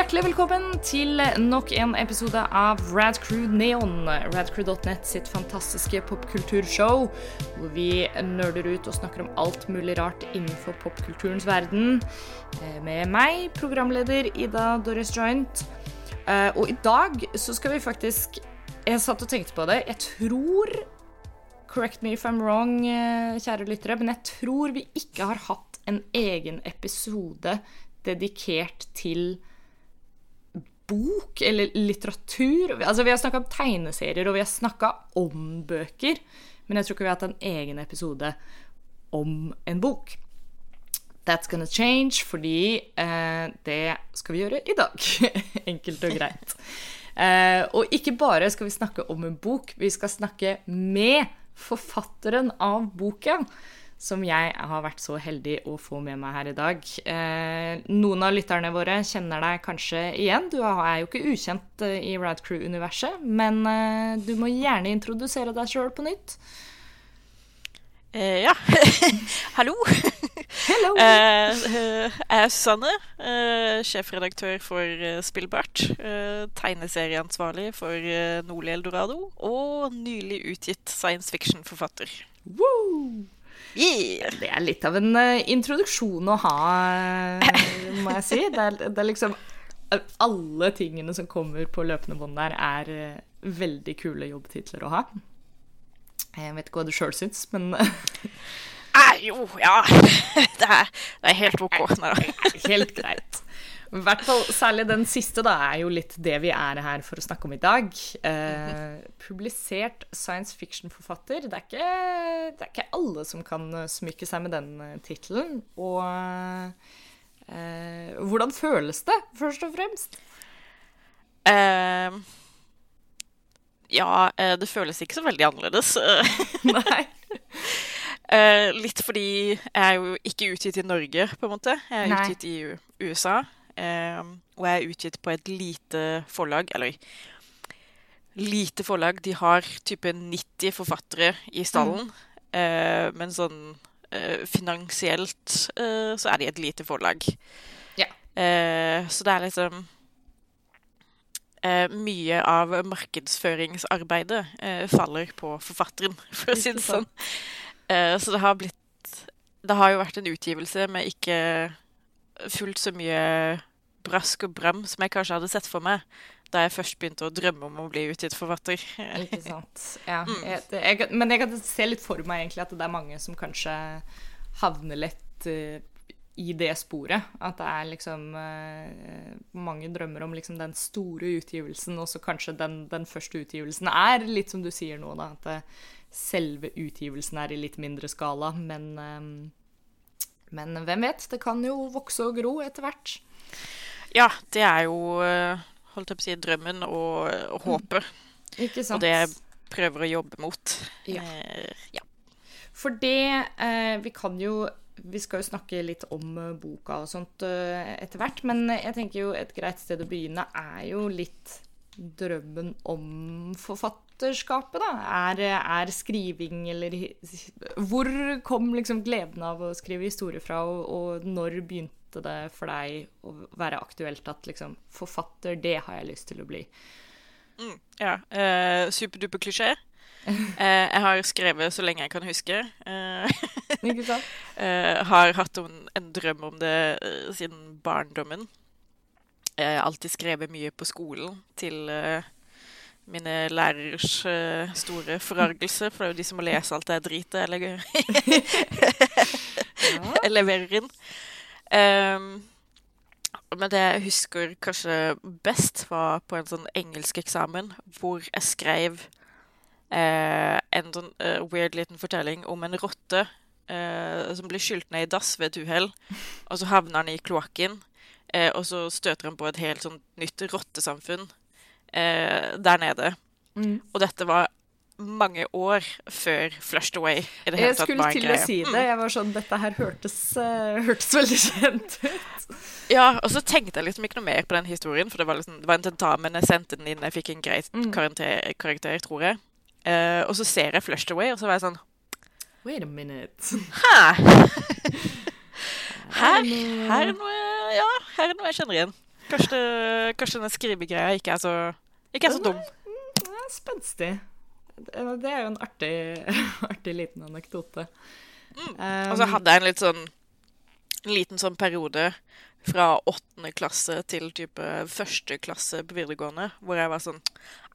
Hjertelig velkommen til nok en episode av Radcrew Neon. Radcrew.net sitt fantastiske popkulturshow, hvor vi nerder ut og snakker om alt mulig rart innenfor popkulturens verden. Eh, Med meg, programleder Ida Doris Joint. Eh, Og i dag så skal vi faktisk Jeg satt og tenkte på det. Jeg tror Correct me if I'm wrong, eh, kjære lyttere, men jeg tror vi ikke har hatt en egen episode dedikert til bok eller litteratur. Altså, vi har snakka om tegneserier, og vi har snakka om bøker, men jeg tror ikke vi har hatt en egen episode om en bok. That's gonna change, fordi eh, det skal vi gjøre i dag. Enkelt og greit. Eh, og ikke bare skal vi snakke om en bok, vi skal snakke med forfatteren av boka, som jeg har vært så heldig å få med meg her i dag. Eh, noen av lytterne våre kjenner deg kanskje igjen. Du er jo ikke ukjent i i Radcrew-universet, men eh, du må gjerne introdusere deg sjøl på nytt. Eh, ja. Hallo. Hello! Eh, eh, jeg er Susanne, eh, sjefredaktør for eh, Spillbart. Eh, tegneserieansvarlig for eh, Nordli Eldorado. Og nylig utgitt science fiction-forfatter. Woo! Yeah. Det er litt av en eh, introduksjon å ha, eh, må jeg si. Det er, det er liksom Alle tingene som kommer på løpende bånd der, er eh, veldig kule jobbtitler å ha. Jeg vet ikke hva du sjøl syns, men Ah, jo, ja. Det er, det er helt OK. Helt greit. Hvert fall Særlig den siste da, er jo litt det vi er her for å snakke om i dag. Eh, publisert science fiction-forfatter. Det, det er ikke alle som kan eh, smykke seg med den uh, tittelen. Og eh, hvordan føles det, først og fremst? Eh, ja, eh, det føles ikke så veldig annerledes. Nei. Eh, litt fordi jeg er jo ikke utgitt i Norge, på en måte. Jeg er Nei. utgitt i USA. Eh, og jeg er utgitt på et lite forlag. Eller lite forlag. De har type 90 forfattere i stallen. eh, men sånn eh, finansielt eh, så er de et lite forlag. Ja. Eh, så det er liksom eh, Mye av markedsføringsarbeidet eh, faller på forfatteren, for å si det sånn. Eh, så det har blitt Det har jo vært en utgivelse med ikke fullt så mye brask og bram som jeg kanskje hadde sett for meg da jeg først begynte å drømme om å bli utgitt forfatter. Ikke sant. Ja. Jeg, jeg, men jeg kan se litt for meg egentlig at det er mange som kanskje havner lett uh, i det sporet. At det er liksom uh, Mange drømmer om liksom den store utgivelsen, og så kanskje den, den første utgivelsen er litt som du sier nå, da. At det, selve utgivelsen er i litt mindre skala. Men, men hvem vet? Det kan jo vokse og gro etter hvert. Ja, det er jo eh, holdt jeg på å si, drømmen og, og håpet. Ikke sant? Og det jeg prøver å jobbe mot. Ja. Eh, ja. For det eh, Vi kan jo Vi skal jo snakke litt om eh, boka og sånt eh, etter hvert, men jeg tenker jo et greit sted å begynne er jo litt drømmen om forfatterskapet, da. Er, er skriving eller Hvor kom liksom gleden av å skrive historie fra, og, og når begynte det for deg å være aktuelt at liksom forfatter, det har jeg lyst til å bli? Mm, ja. Eh, Superduper klisjé. Eh, jeg har skrevet så lenge jeg kan huske. Eh, Ikke sant? eh, har hatt en, en drøm om det eh, siden barndommen. Jeg har alltid skrevet mye på skolen til eh, mine lærers uh, store forargelse, for det er jo de som må lese alt det dritet jeg legger- jeg leverer inn. Ehm, men det jeg husker kanskje best, var på en sånn engelskeksamen hvor jeg skrev eh, en sånn uh, weird liten fortelling om en rotte eh, som blir skylt ned i dass ved et uhell, og så havner han i kloakken, eh, og så støter han på et helt sånn nytt rottesamfunn eh, der nede. Mm. Og dette var mange år før Flushed Away Jeg skulle til å si det. Jeg var sånn Dette her hørtes, uh, hørtes veldig kjent ut. Ja, og så tenkte jeg liksom ikke noe mer på den historien, for det var, liksom, det var en tentamen, jeg sendte den inn, jeg fikk en grei Mm. karakter, karakter, tror jeg. Uh, og så ser jeg Flushed Away, og så var jeg sånn Wait a minute. Hæ? Her, Er her er noe Ja, her er noe jeg kjenner igjen. Kanskje, kanskje denne skrivegreia ikke er så, ikke er så dum. Er spenstig. Det det er jo en artig, artig liten anekdote. Og så hadde jeg en litt sånn en liten sånn periode fra åttende klasse til type første klasse på videregående, hvor jeg var sånn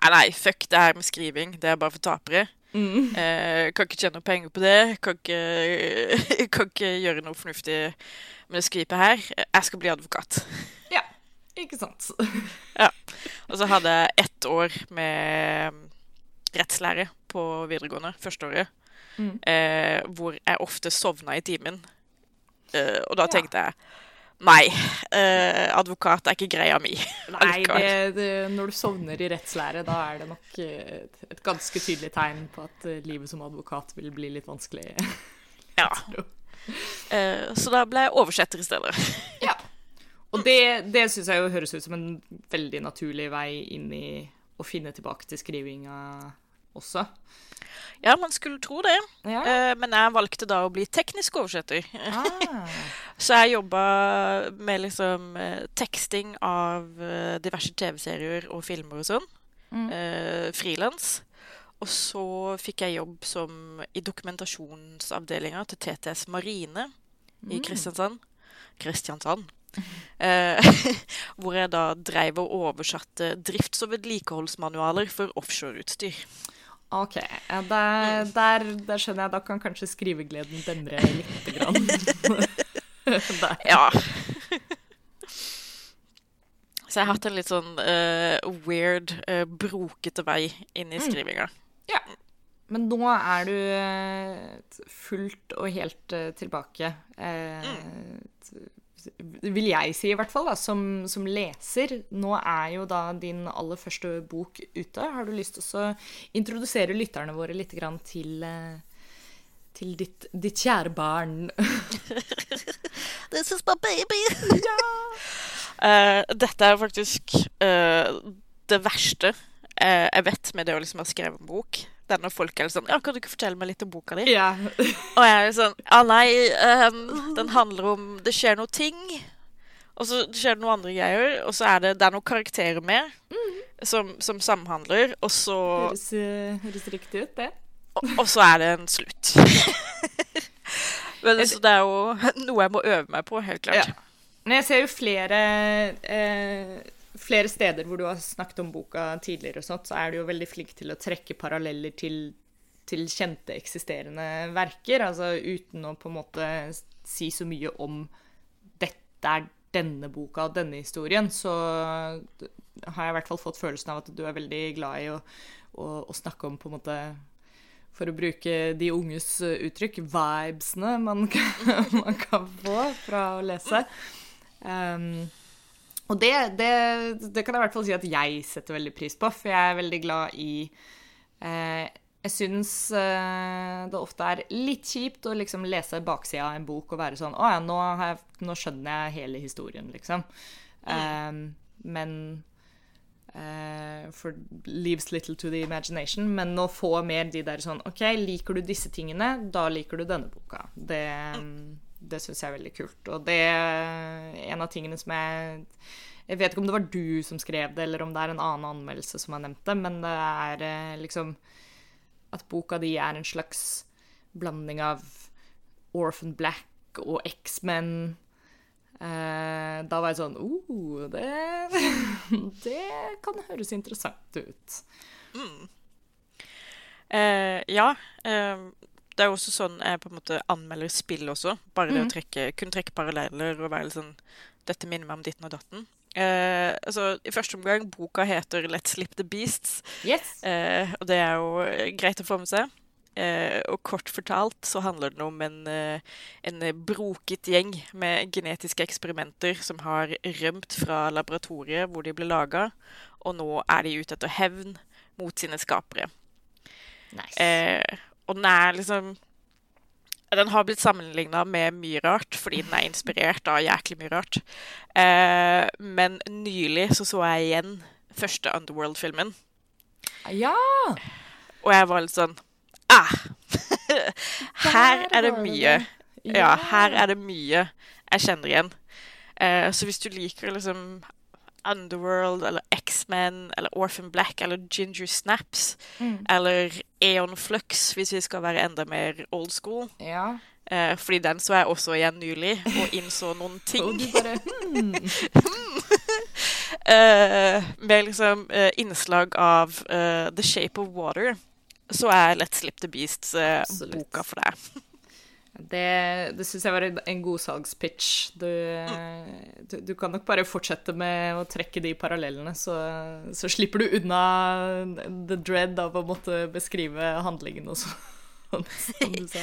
Nei, nei, fuck det her med skriving. Det er bare for tapere. Eh, kan ikke tjene penger på det. Kan ikke, kan ikke gjøre noe fornuftig med det skvipet her. Jeg skal bli advokat. Ja, ikke sant. Ja. Og så hadde jeg ett år med rettslære på videregående, førsteåret, Mm. eh, hvor jeg ofte sovna i timen. Eh, og da Ja. tenkte jeg nei, eh, advokat er ikke greia mi. Nei, det, det, når du sovner i rettslære, da er det nok eh, et, et ganske tydelig tegn på at eh, livet som advokat vil bli litt vanskelig. Ja. Eh, så da ble jeg oversetter i stedet. Ja. Og det, det syns jeg jo høres ut som en veldig naturlig vei inn i å finne tilbake til skrivinga også. Ja, man skulle tro det. Ja. Eh, men jeg valgte da å bli teknisk oversetter. Ah. Så jeg jobba med liksom eh, teksting av eh, diverse TV-serier og filmer og sånn. Mm. Eh, Frilans. Og så fikk jeg jobb som i dokumentasjonsavdelinga til TTS Marine i Kristiansand. Kristiansand. Eh, hvor jeg da dreiv og oversatte drifts- og vedlikeholdsmanualer for offshoreutstyr. OK. Ja, der, der, der skjønner jeg. Da kan kanskje skrivegleden demre lite grann. Ja. Så jeg har hatt en litt sånn uh, weird, uh, brokete vei inn i skrivinga. Ja. Men nå er du eh, fullt og helt tilbake. Eh, t- Vil jeg si, i hvert fall, da, som, som leser. Nå er jo da din aller første bok ute. Har du lyst til å introdusere lytterne våre litt grann til, eh, til ditt, ditt kjære barn? This is my baby! Eh, dette er faktisk uh, det verste uh, jeg vet med det å liksom ha skrevet en bok. Når folk er sånn Ja, kan du ikke fortelle meg litt om boka di? Ja. Og jeg er sånn Ja, nei, um, den handler om Det skjer noe ting. Og så skjer det noen andre greier, og så er det, det er noen karakterer med som, som samhandler, og så, Høres, eh, høres riktig ut, det. og, og så er det en slutt. Men, så det er jo noe jeg må øve meg på, helt klart. Ja. Men jeg ser jo flere, eh, flere steder hvor du har snakket om boka tidligere, og sånt, så er du jo veldig flink til å trekke paralleller til, til kjente, eksisterende verker. Altså uten å på en måte si så mye om dette er denne boka og denne historien, så har jeg i hvert fall fått følelsen av at du er veldig glad i å, å, å snakke om på en måte for å bruke de unges uttrykk, vibesene man kan, man kan få fra å lese. Um, og det, det, det kan jeg i hvert fall si at jeg setter veldig pris på, for jeg er veldig glad i eh, Jeg syns eh, det ofte er litt kjipt å liksom lese baksida av en bok og være sånn Å ja, nå, har jeg, nå skjønner jeg hele historien, liksom. Um, men eh, for leaves little to the imagination. Men å få mer de der sånn OK, liker du disse tingene, da liker du denne boka. Det, det syns jeg er veldig kult. Og det er en av tingene som jeg Jeg vet ikke om det var du som skrev det, eller om det er en annen anmeldelse som har nevnt det, men det er eh, liksom At boka di er en slags blanding av Orphan Black og X-Men. Eh, da var jeg sånn oh, det, det kan høres interessant ut. Eh, ja. eh, det er jo også sånn jeg på en måte anmelder spill også. Bare det å trekke, kunne trekke paralleller og være litt sånn Dette minner meg om ditten og datten. Eh, altså, I første omgang, boka heter 'Let's Slip the Beasts'. Yes. Eh, og det er jo eh, greit å få med seg. Eh, og kort fortalt så handler det om en, eh, en broket gjeng med genetiske eksperimenter som har rømt fra laboratoriet hvor de ble laga, og nå er de ute etter hevn mot sine skapere. Nice. Eh, og den er liksom Den har blitt sammenligna med mye rart, fordi den er inspirert av jæklig mye rart. Eh, men nylig så så jeg igjen første Underworld-filmen, ja! og jeg var litt sånn Ah! Her er det mye. Ja, her er det mye jeg kjenner igjen. Eh, så hvis du liker liksom Underworld eller X-Men eller Orphan Black eller Ginger Snaps Mm. eller Eon Flux, hvis vi skal være enda mer old school. Ja. Eh, fordi den så jeg også igjen nylig, og innså noen ting. Bare hmm. Eh, med liksom eh, innslag av eh, The Shape of Water, så er Let's Slip the Beast eh, boka for deg. Det, det syns jeg var en, god salgspitch. Du, du, du kan nok bare fortsette med å trekke de parallellene, så, så slipper du unna the dread av å måtte beskrive handlingen og sånn. Som du sa.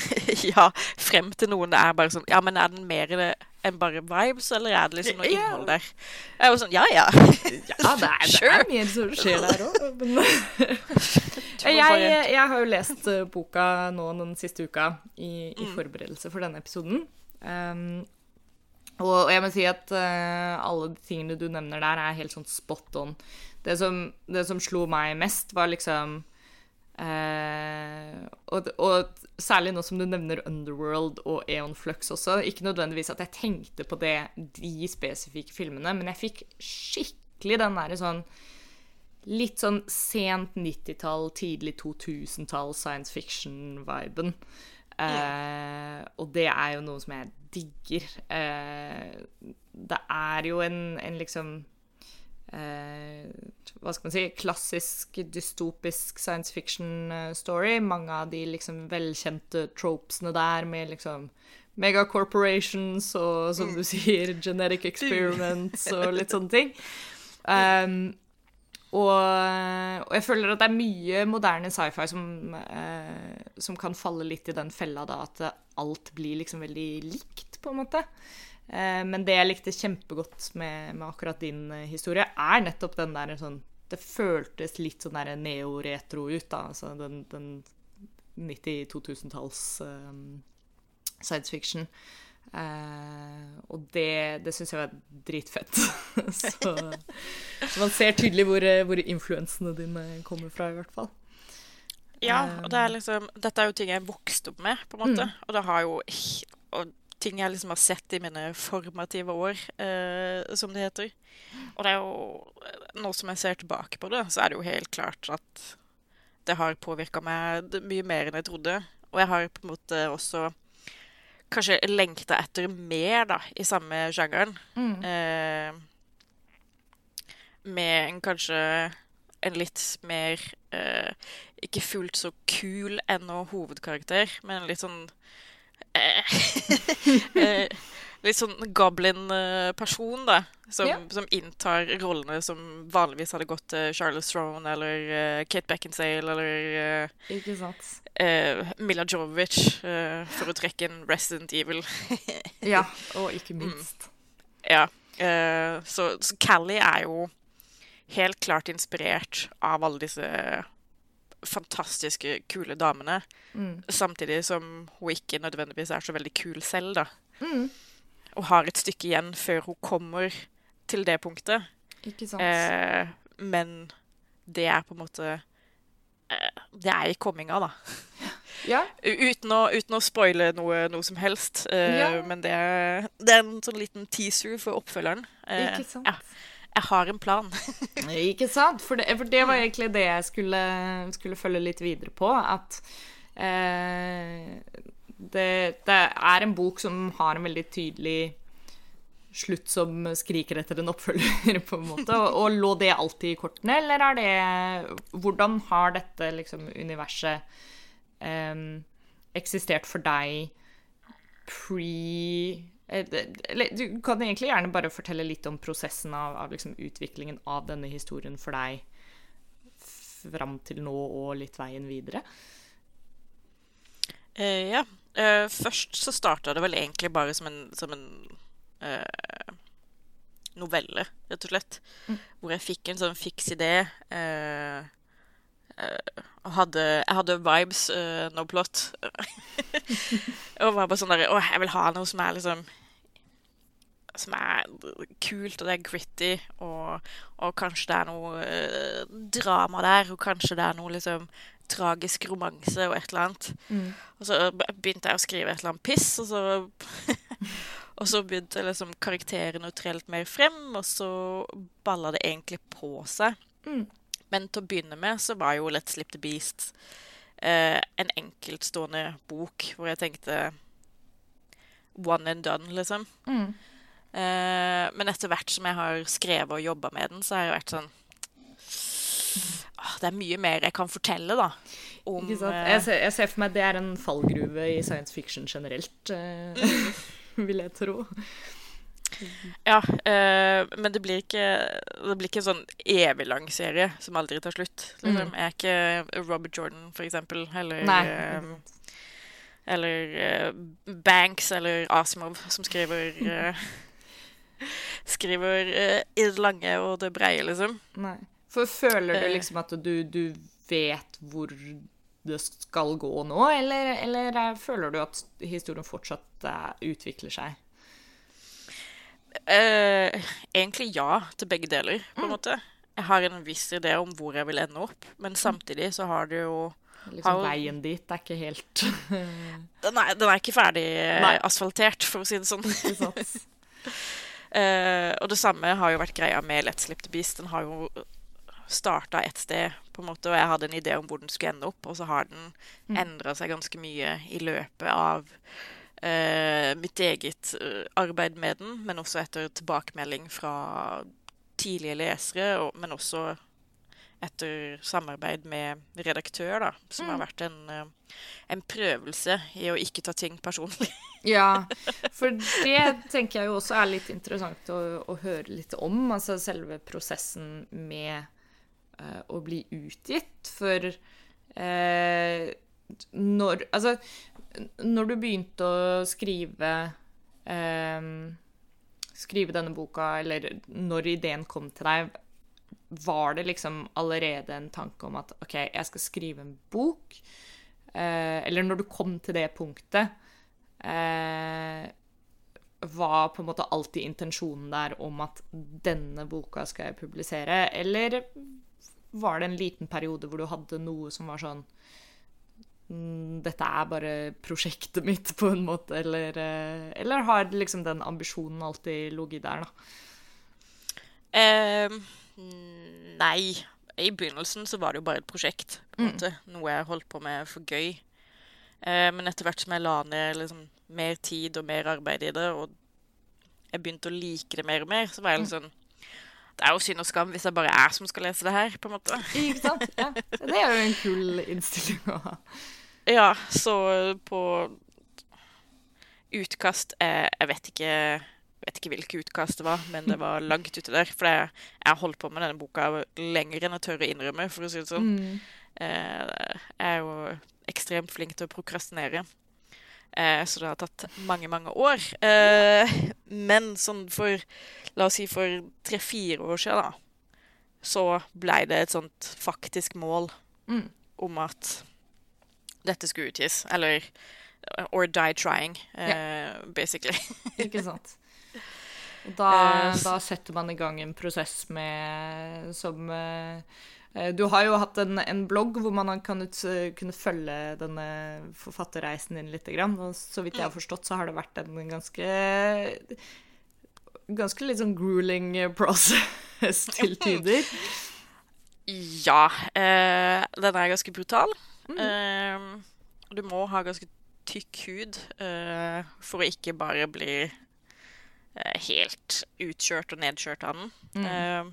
ja, frem til noen er bare sånn Ja, men er den mer enn bare vibes, eller er det liksom noe Ja. innhold der? Jeg er jo sånn Ja, ja. Ja, det er, det er mye som skjer der òg, men jeg, jeg har jo lest eh, boka nå den siste uka i, i Mm. forberedelse for denne episoden. Um, og, og jeg må si at uh, alle de tingene du nevner der, er helt sånn spot on. Det som, det som slo meg mest, var liksom eh, og, og særlig nå som du nevner Underworld og Eon Flux også. Ikke nødvendigvis at jeg tenkte på det, de spesifikke filmene, men jeg fikk skikkelig den derre sånn Litt sånn sent 90-tall, tidlig 2000-tall science fiction-viben. Eh, og det er jo noe som jeg digger. Eh, det er jo en, en liksom Hva skal man si Klassisk dystopisk science fiction-story. Mange av de liksom velkjente tropesene der med liksom megacorporations og, som du sier, genetic experiments og litt sånne ting. Um, og, og jeg føler at det er mye moderne sci-fi som, eh, som kan falle litt i den fella da, at alt blir liksom veldig likt, på en måte. Eh, men det jeg likte kjempegodt med, med akkurat din eh, historie, er nettopp den der sånn Det føltes litt sånn der neo-retro ut, da. Altså den, den 90-2000-talls eh, science fiction. Uh, og det, det syns jeg var dritfett. så, så man ser tydelig hvor, hvor influensene dine kommer fra, i hvert fall. Ja, og det er liksom Dette er jo ting jeg vokste opp med, på en måte. Og det har jo Og ting jeg liksom har sett i mine formative år, eh, som det heter. Og det er jo Nå som jeg ser tilbake på det, så er det jo helt klart at det har påvirka meg mye mer enn jeg trodde. Og jeg har på en måte også kanskje lengta etter mer, da, i samme sjangeren. Eh, med en kanskje en litt mer eh, Ikke fullt så kul ennå hovedkarakter, men litt sånn Litt sånn goblin-person, da. Som, Ja. som inntar rollene som vanligvis hadde gått til Charlotte Throne eller uh, Kate Beckinsale eller uh, Ikke sant? Uh, Mila Jovovic, eh, for å trekke en Resident Evil. Ja, og ikke minst. Ja. eh, så, så Callie er jo helt klart inspirert av alle disse fantastiske, kule damene. Mm. Samtidig som hun ikke nødvendigvis er så veldig kul selv, da. Mm. Og har et stykke igjen før hun kommer til det punktet. Ikke sant? Eh, men det er på en måte eh, Det er i komminga, da. ja. Uten å, uten å spoile noe, noe som helst. eh, Ja. Men det er, det er en sånn liten teaser for oppfølgeren. Eh, Ikke sant? Ja, jeg har en plan. Ikke sant? For det, for det var egentlig det jeg skulle, skulle følge litt videre på. At eh, det, det er en bok som har en veldig tydelig slutt som skriker etter en oppfølger, på en måte. Og, og lå det alltid i kortene, eller er det Hvordan har dette liksom, universet eh, eksistert for deg pre Du kan egentlig gjerne bare fortelle litt om prosessen av, av liksom utviklingen av denne historien for deg fram til nå og litt veien videre. Uh, ja. Uh, først så starta det vel egentlig bare som en, som en uh, novelle, rett og slett. Hvor jeg fikk en sånn fiks idé. eh, eh, hadde, jeg hadde vibes, eh, no plot. og var bare sånn derre Å, jeg vil ha noe som er liksom Som er kult, og det er gritty, og, og kanskje det er noe eh, drama der, og kanskje det er noe liksom tragisk romanse og et eller annet. Og så begynte jeg å skrive et eller annet piss, og så, Og så begynte liksom karakterene å tre litt mer frem, og så balla det egentlig på seg. Mm. Men til å begynne med så var jo Let's Slip the Beast eh, en enkeltstående bok hvor jeg tenkte one and done, liksom. Mm. Eh, men etter hvert som jeg har skrevet og jobba med den, så har jeg vært sånn ah, Det er mye mer jeg kan fortelle, da. Om eh, Jeg ser, jeg ser for meg det er en fallgruve i science fiction generelt, eh, vil jeg tro. Ja, eh, men det blir ikke Det blir ikke en sånn evig lang serie som aldri tar slutt. Liksom. Mm. Jeg er ikke Robert Jordan, for eksempel, eller eh, Eller eh, Banks eller Asimov, som skriver Skriver eh, i det lange og det breie, liksom. Nei. For føler du Eh. liksom at du, du vet hvor det skal gå nå, eller, eller eh, føler du at historien fortsatt utvikler seg? Eh, egentlig ja til begge deler, på en måte. Jeg har en viss idé om hvor jeg vil ende opp, men samtidig så har det jo Liksom Har- Veien dit er ikke helt Den er, den er ikke ferdig Nei. asfaltert, for å si det sånn. Eh, og det samme har jo vært greia med Let's Slip the Beast. Den har jo starta et sted, på en måte, og jeg hadde en idé om hvor den skulle ende opp, og så har den Mm. endra seg ganske mye i løpet av eh, mitt eget eh, arbeid med den, men også etter tilbakemelding fra tidlige lesere, og, men også etter samarbeid med redaktør, da, som har Mm. vært en, eh, en prøvelse i å ikke ta ting personlig. Ja, for det tenker jeg jo også er litt interessant å, å høre litt om. Altså selve prosessen med uh, å bli utgitt. For uh, når Altså, når du begynte å skrive eh, Skrive denne boka, eller når ideen kom til deg, var det liksom allerede en tanke om at OK, jeg skal skrive en bok? Eh, eller når du kom til det punktet, eh, var på en måte alltid intensjonen der om at denne boka skal jeg publisere? Eller var det en liten periode hvor du hadde noe som var sånn mm, Dette er bare prosjektet mitt, på en måte, eller, eh, eller har liksom den ambisjonen alltid ligget der, da? Eh, nei. I begynnelsen så var det jo bare et prosjekt. på Mm. Noe jeg holdt på med for gøy. Eh, men etter hvert som jeg la ned liksom, mer tid og mer arbeid i det, og jeg begynte å like det mer og mer, så var jeg litt sånn Det er jo synd og skam hvis jeg bare er som skal lese det her, på en måte. Ikke sant? Ja. Det er jo en kul innstilling å ha. Ja, så på utkast eh, Jeg vet ikke vet ikke hvilke utkast det var, men det var langt ute der. For jeg har holdt på med denne boka lenger enn jeg tør å innrømme, for å si det sånn. Mm. Eh, jeg er jo ekstremt flink til å prokrastinere. Eh, så det har tatt mange, mange år. Eh, men sånn for La oss si for tre-fire år siden, da, så blei det et sånt faktisk mål Mm. om at dette skulle utgis. Eller Or die trying, eh, basically. Ikke sant? Da, Eh, da setter man i gang en prosess med som eh, eh, Du har jo hatt en, en blogg hvor man kan eh, kunne følge denne forfatterreisen din litt. Og så vidt jeg har forstått, så har det vært en ganske Ganske litt sånn grueling process til tider. Ja. Eh, den er ganske brutal. Eh, du må ha ganske tykk hud uh, for å ikke bare bli helt utkjørt og nedkjørt av den. Eh,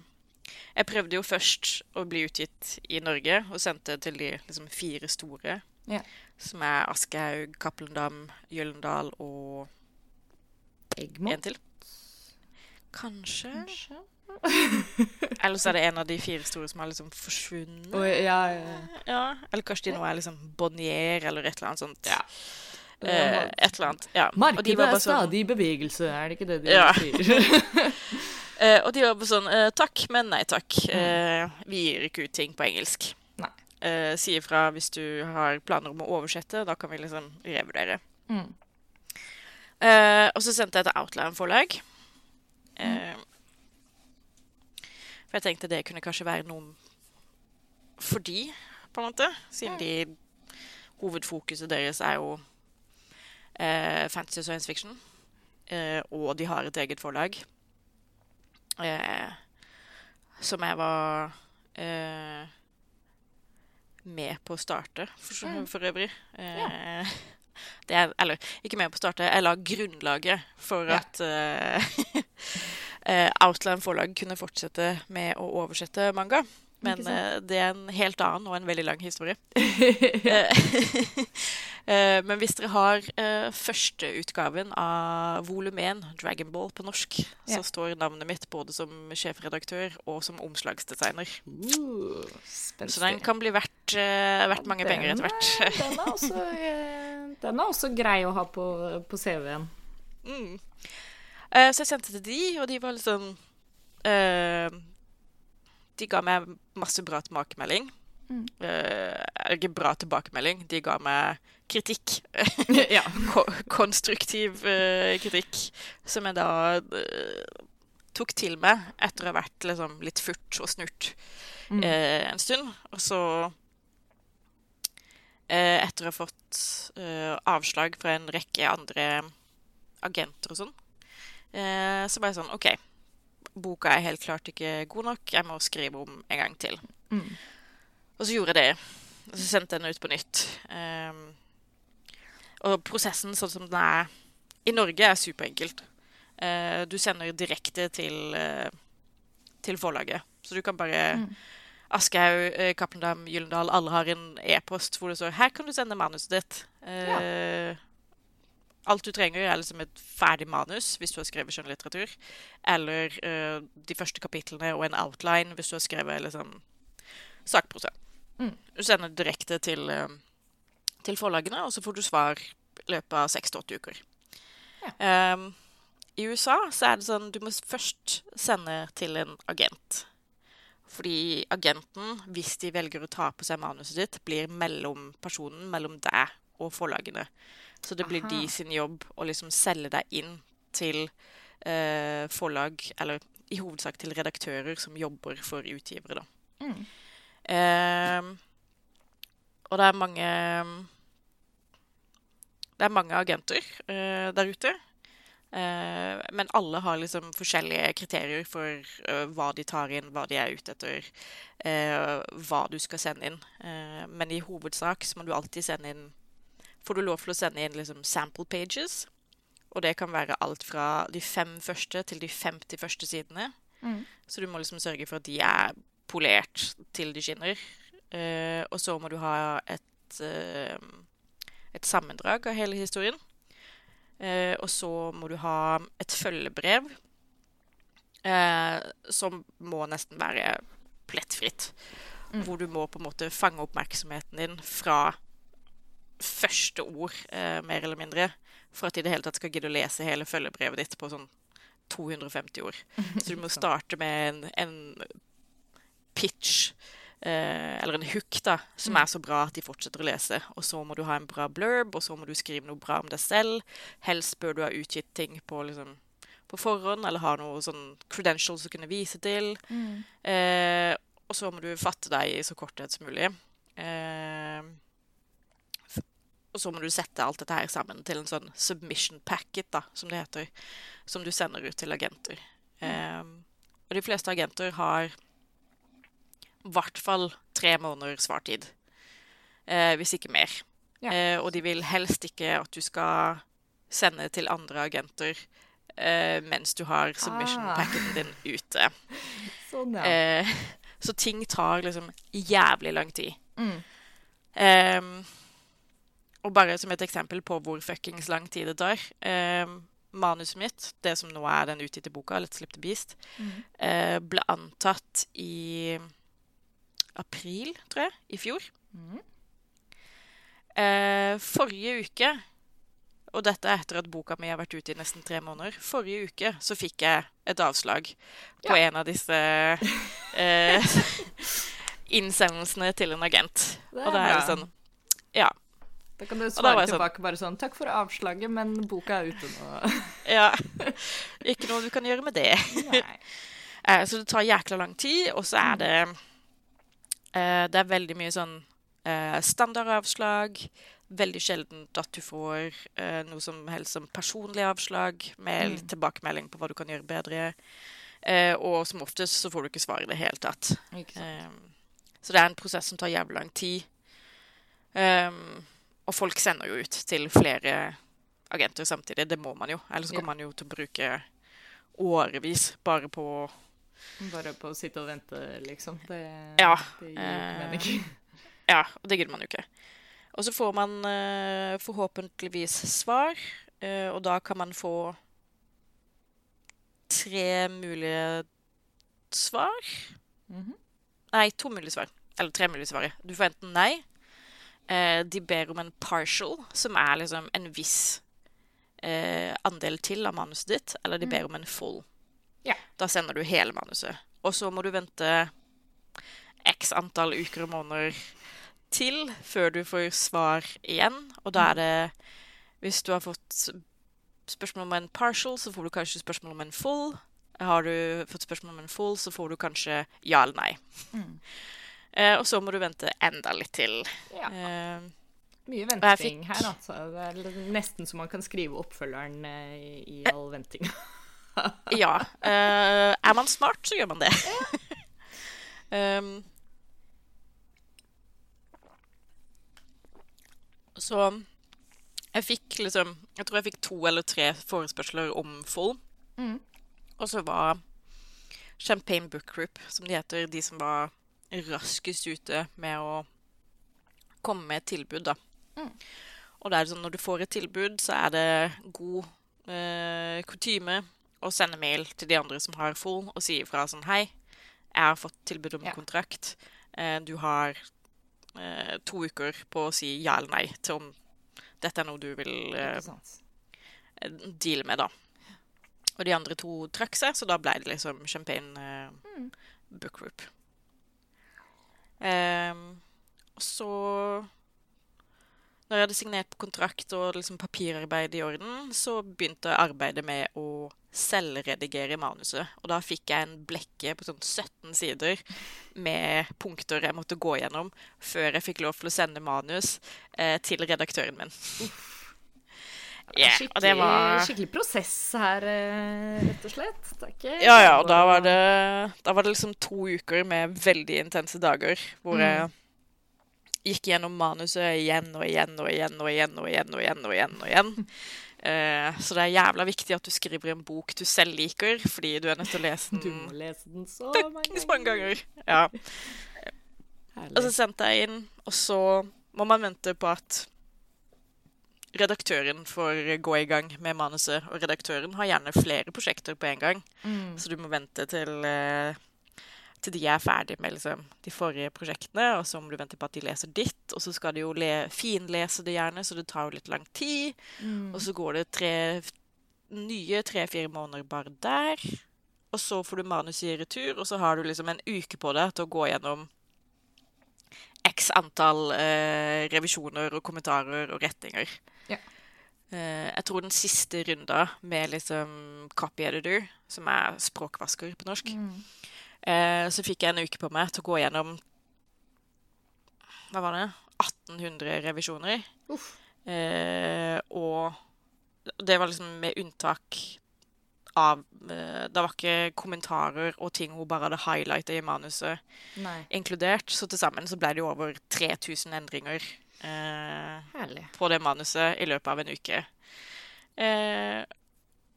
jeg prøvde jo først å bli utgitt i Norge, og sendte til de liksom, fire store. Ja. Som er Aschehoug, Cappelendam, Gyllendal og Egmont, en til. Kanskje. kanskje? Eller så er det en av de fire store som har liksom forsvunnet. Oh, ja, ja. Ja, eller kanskje de nå er liksom Bonnier eller et eller annet sånt. Eh, et eller annet. Ja. Markedet er sånn, stadig i bevegelse, er det ikke det de Ja. sier? eh, og de var bare sånn eh, Takk, men nei takk. Eh, vi gir ikke ut ting på engelsk. Nei. Eh, si ifra hvis du har planer om å oversette. Da kan vi liksom revurdere. Mm. Eh, og så sendte jeg til Outland-forlag. Eh, for jeg tenkte det kunne kanskje være noen for de, på en måte. Siden de hovedfokuset deres er jo fantasy og science fiction. eh, og de har et eget forlag. Eh, som jeg var eh, med på å starte, for, for øvrig. Eh, det er, eller ikke med på å starte, jeg la grunnlaget for Ja. at eh, eh, Outland forlag kunne fortsette med å oversette manga. Men eh, det er en helt annen og en veldig lang historie. Eh, eh, Men hvis dere har førsteutgaven av volum 1, Dragon Ball, på norsk, Ja. så står navnet mitt både som sjefredaktør og som omslagsdesigner. Uh, Så den kan bli verdt, verdt mange Den penger etter er- hvert. Den er også, den er også grei å ha på, på CV-en. Mm. Så jeg sendte til de, og de var litt sånn De ga meg masse bra tilbakemelding. Mm. Uh, ikke bra tilbakemelding, de ga meg kritikk. ja. Ko konstruktiv uh, kritikk, som jeg da uh, tok til meg etter å ha vært liksom, litt furt og snurt Mm. en stund. Og så, etter å ha fått avslag fra en rekke andre agenter og sånn, så bare sånn OK, boka er helt klart ikke god nok, jeg må skrive om en gang til. Mm. Og så gjorde jeg det. Og så sendte jeg den ut på nytt. Um, og prosessen sånn som den er i Norge, er superenkelt. Uh, du sender direkte til, uh, til forlaget. Så du kan bare Mm. Aschehoug, uh, Cappelen Dam, Gyllendal, alle har en e-post hvor det står 'Her kan du sende manuset ditt'. Eh, Alt du trenger, er liksom et ferdig manus hvis du har skrevet skjønnlitteratur. Eller uh, de første kapitlene og en outline hvis du har skrevet liksom, sakprosa. Mm. Du sender det direkte til, uh, til forlagene, og så får du svar i løpet av seks til åtte uker. Um, I USA så er det sånn du må først sende til en agent. Fordi agenten, hvis de velger å ta på seg manuset ditt, blir mellompersonen mellom deg og forlagene. Så det blir Aha. de sin jobb å liksom selge deg inn til eh, forlag, eller i hovedsak til redaktører som jobber for utgivere, da. Mm. Eh, og det er mange Det er mange agenter eh, der ute. Eh, men alle har liksom forskjellige kriterier for eh, hva de tar inn, hva de er ute etter, eh, hva du skal sende inn. Men i hovedsak så må du alltid sende inn Får du lov til å sende inn liksom sample pages. Og det kan være alt fra de fem første til de 50 første sidene. Mm. Så du må liksom sørge for at de er polert til de skinner. Uh, og så må du ha et, uh, et sammendrag av hele historien. Uh, og så må du ha et følgebrev som må nesten være plettfritt. Mm. Hvor du må på en måte fange oppmerksomheten din fra første ord, eh, mer eller mindre, for at de i det hele tatt skal gidde å lese hele følgebrevet ditt på sånn 250 ord. Så du må starte med en, en pitch, eh, eller en hook, da, som Mm. er så bra at de fortsetter å lese. Og så må du ha en bra blurb, og så må du skrive noe bra om deg selv. Helst bør du ha utgitt ting på, liksom, på forhånd, eller ha noe sånn credentials å kunne vise til. Mm. Eh, og så må du fatte deg i så korthet som mulig. Eh, og så må du sette alt dette her sammen til en sånn submission packet, da, som det heter. Som du sender ut til agenter. Um, og de fleste agenter har i hvert fall tre måneder svartid. Uh, hvis ikke mer. Ja. Uh, og de vil helst ikke at du skal sende til andre agenter uh, mens du har submission Ah. packeten din ute. Sånn, ja. Så ting tar liksom jævlig lang tid. Mm. Ehm, og bare som et eksempel på hvor fuckings lang tid det tar. eh, manuset mitt, det som nå er den utgitte boka, Let's Slip the Beast, Mm. eh, ble antatt i april, tror jeg, i fjor. Mm. Eh, forrige uke, og dette er etter at boka mi har vært ute i nesten tre måneder, forrige uke så fikk jeg et avslag på Ja. en av disse eh, innsendelsene til en agent. Det og da er det sånn Ja. Da kan du svare tilbake sånn- tilbake bare sånn 'Takk for avslaget, men boka er ute nå'. ja. Ikke noe du kan gjøre med det. Eh, så det tar jækla lang tid, og så er det eh, Det er veldig mye sånn eh, standardavslag. veldig sjeldent at du får eh, noe som helst som personlig avslag, med litt tilbakemelding på hva du kan gjøre bedre. Eh, og som oftest så får du ikke svar i det hele tatt. Eh, så det er en prosess som tar jævlig lang tid. Um, og folk sender jo ut til flere agenter samtidig. Det må man jo. Ellers Ja. kommer man jo til å bruke årevis bare på Bare på å sitte og vente, liksom. Det, Ja, det gir ikke eh, mening. Ja, og det gidder man jo ikke. Og så får man eh, forhåpentligvis svar, eh, og da kan man få tre mulige svar. Mhm. Nei, to mulige svar. Eller tre mulige svar. Du får enten nei. Eh, de ber om en partial, som er liksom en viss eh, andel til av manuset ditt. Eller de ber om en full. Ja. Da sender du hele manuset. Og så må du vente x antall uker og måneder til før du får svar igjen. Og da er det Hvis du har fått spørsmål om en partial, så får du kanskje spørsmål om en full. Har du fått spørsmål om en full, så får du kanskje ja eller nei. Mm. Eh, og så må du vente enda litt til. Ja. Eh, Mye venting fikk- her, altså. Det er nesten så man kan skrive oppfølgeren eh, i, all venting. ja. Eh, er man smart, så gjør man det. um, så jeg fikk liksom Jeg tror jeg fikk to eller tre forespørsler om Foll. Mm. Og så var Champagne Book Group, som de heter, de som var raskest ute med å komme med et tilbud, da. Mm. Og det er sånn når du får et tilbud, så er det god eh, kutyme å sende mail til de andre som har full, og si ifra sånn Hei, jeg har fått tilbud om Ja. kontrakt. Eh, du har eh, to uker på å si ja eller nei til om dette er noe du vil eh, deale med, da. Og de andre to trakk seg, så da ble det liksom Champagne eh, Mm. Book Group. Ehm, og så Når jeg hadde signert kontrakt og liksom papirarbeid i orden, så begynte arbeidet med å selvredigere manuset. Og da fikk jeg en blekke på sånn 17 sider med punkter jeg måtte gå gjennom før jeg fikk lov til å sende manus eh, til redaktøren min. Ja, skikkelig, det var skikkelig prosess her, eh, rett og slett. Ikke Ja, ja, og da var det, da var det liksom to uker med veldig intense dager hvor jeg gikk gjennom manuset igjen og igjen og igjen og igjen og igjen og igjen. og igjen og igjen. Eh, så det er jævla viktig at du skriver en bok du selv liker, fordi du er nødt til å lese Du den må lese den så fuckings mange ganger. Ja. Og så sendte jeg inn, og så må man vente på at redaktøren får gå i gang med manuset. Og redaktøren har gjerne flere prosjekter på en gang. Mm. Så du må vente til, eh, til de er ferdig med liksom, de forrige prosjektene, og så må du vente på at de leser ditt, og så skal de jo le finlese det gjerne, så det tar jo litt lang tid. Mm. Og så går det tre, nye tre-fire måneder bare der. Og så får du manuset i retur, og så har du liksom en uke på deg til å gå gjennom x antall eh, revisjoner og kommentarer og rettinger. Ja. Eh, jeg tror den siste runda med liksom copy editor, som er språkvasker på norsk, Mm. eh, så fikk jeg en uke på meg til å gå gjennom Hva var det? 1800 revisjoner. Eh, og det var liksom med unntak av eh, Det var ikke kommentarer og ting hun bare hadde highlighta i manuset Nei. inkludert. Så til sammen så ble det jo over 3000 endringer eh, på det manuset i løpet av en uke. Eh,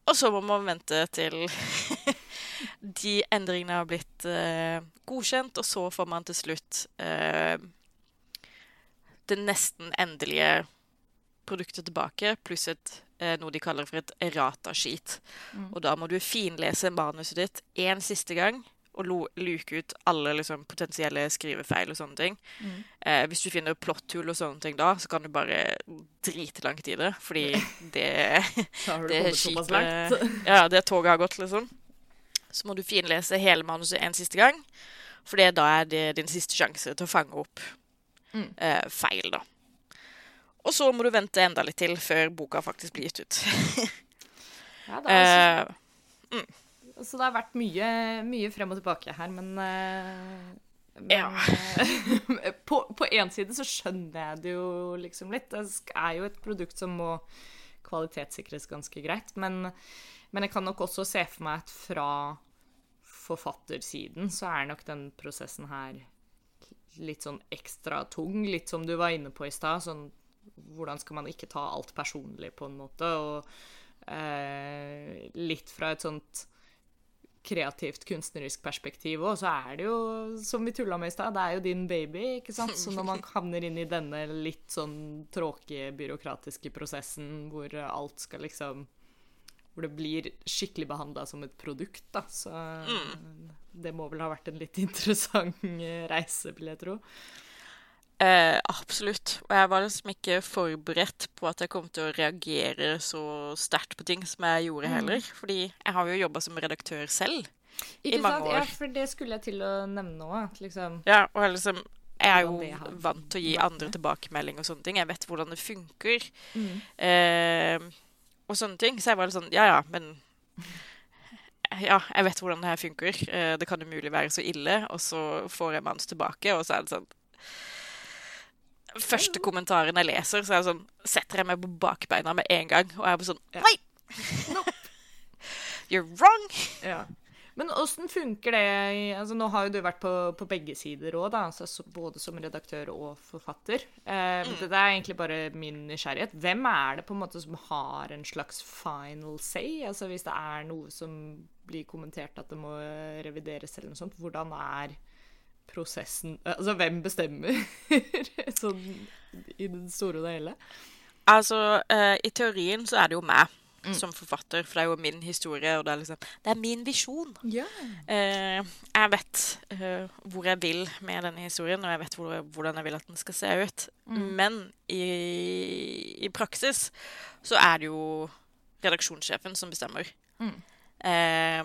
og så må man vente til de endringene har blitt eh, godkjent, og så får man til slutt eh, det nesten endelige produktet tilbake, pluss et, eh, noe de kaller for et errata-skit. Mm. Og da må du finlese manuset ditt én siste gang og luke ut alle liksom, potensielle skrivefeil og sånne ting. Mm. Eh, hvis du finner plotthull og sånne ting da, så kan du bare drite langt i det, fordi det, det skipet. Ja, det toget har gått, liksom. Så må du finlese hele manuset en siste gang, for da er det din siste sjanse til å fange opp Mm. eh, feil, da. Og så må du vente enda litt til før boka faktisk blir gitt ut. Ja, det er uh, mm. så det har vært mye, mye frem og tilbake her, men eh, Men, Ja. eh, på, én en side så skjønner jeg det jo liksom litt. Det er jo et produkt som må kvalitetssikres ganske greit. Men, men jeg kan nok også se for meg at fra forfattersiden så er nok den prosessen her litt sånn ekstra tung. Litt som du var inne på i stad. Sånn, hvordan skal man ikke ta alt personlig, på en måte? Og eh, litt fra et sånt kreativt, kunstnerisk perspektiv òg, så er det jo, som vi tulla med i stad, det er jo din baby, ikke sant? Så når man havner inn i denne litt sånn tråkige, byråkratiske prosessen hvor alt skal liksom Hvor det blir skikkelig behandla som et produkt, da, så det må vel ha vært en litt interessant reise, vil jeg tro. Eh, absolutt. Og jeg var liksom ikke forberedt på at jeg kom til å reagere så sterkt på ting som jeg gjorde heller. Fordi jeg har jo jobba som redaktør selv. Ikke mange sant? Ja, for det skulle jeg til å nevne òg, liksom Ja, og jeg liksom jeg er jo vant til å gi andre tilbakemelding og sånne ting. Jeg vet hvordan det funker. Mm. Eh, og sånne ting. Så jeg var litt sånn Ja, ja, men Ja, jeg vet hvordan det her funker. Eh, det kan umulig være så ille. Og så får jeg manus tilbake, og så er det sånn Første kommentaren jeg leser, så er jeg sånn Setter jeg meg på bakbeina med en gang, og jeg er bare sånn Nei! Nope. You're wrong! Ja. Men åssen funker det altså Nå har jo du vært på, på begge sider òg, altså, både som redaktør og forfatter. Eh, mm. Det er egentlig bare min nysgjerrighet. Hvem er det på en måte som har en slags final say? Altså Hvis det er noe som blir kommentert at det må revideres eller noe sånt, hvordan er prosessen Altså hvem bestemmer? sånn i det store og det hele. Altså, eh, i teorien så er det jo meg som forfatter, for det er jo min historie, og det er liksom Det er min visjon. Yeah. Eh, jeg vet eh, hvor jeg vil med denne historien, og jeg vet hvor, hvordan jeg vil at den skal se ut. Men i, i praksis så er det jo redaksjonssjefen som bestemmer. Mm. Eh,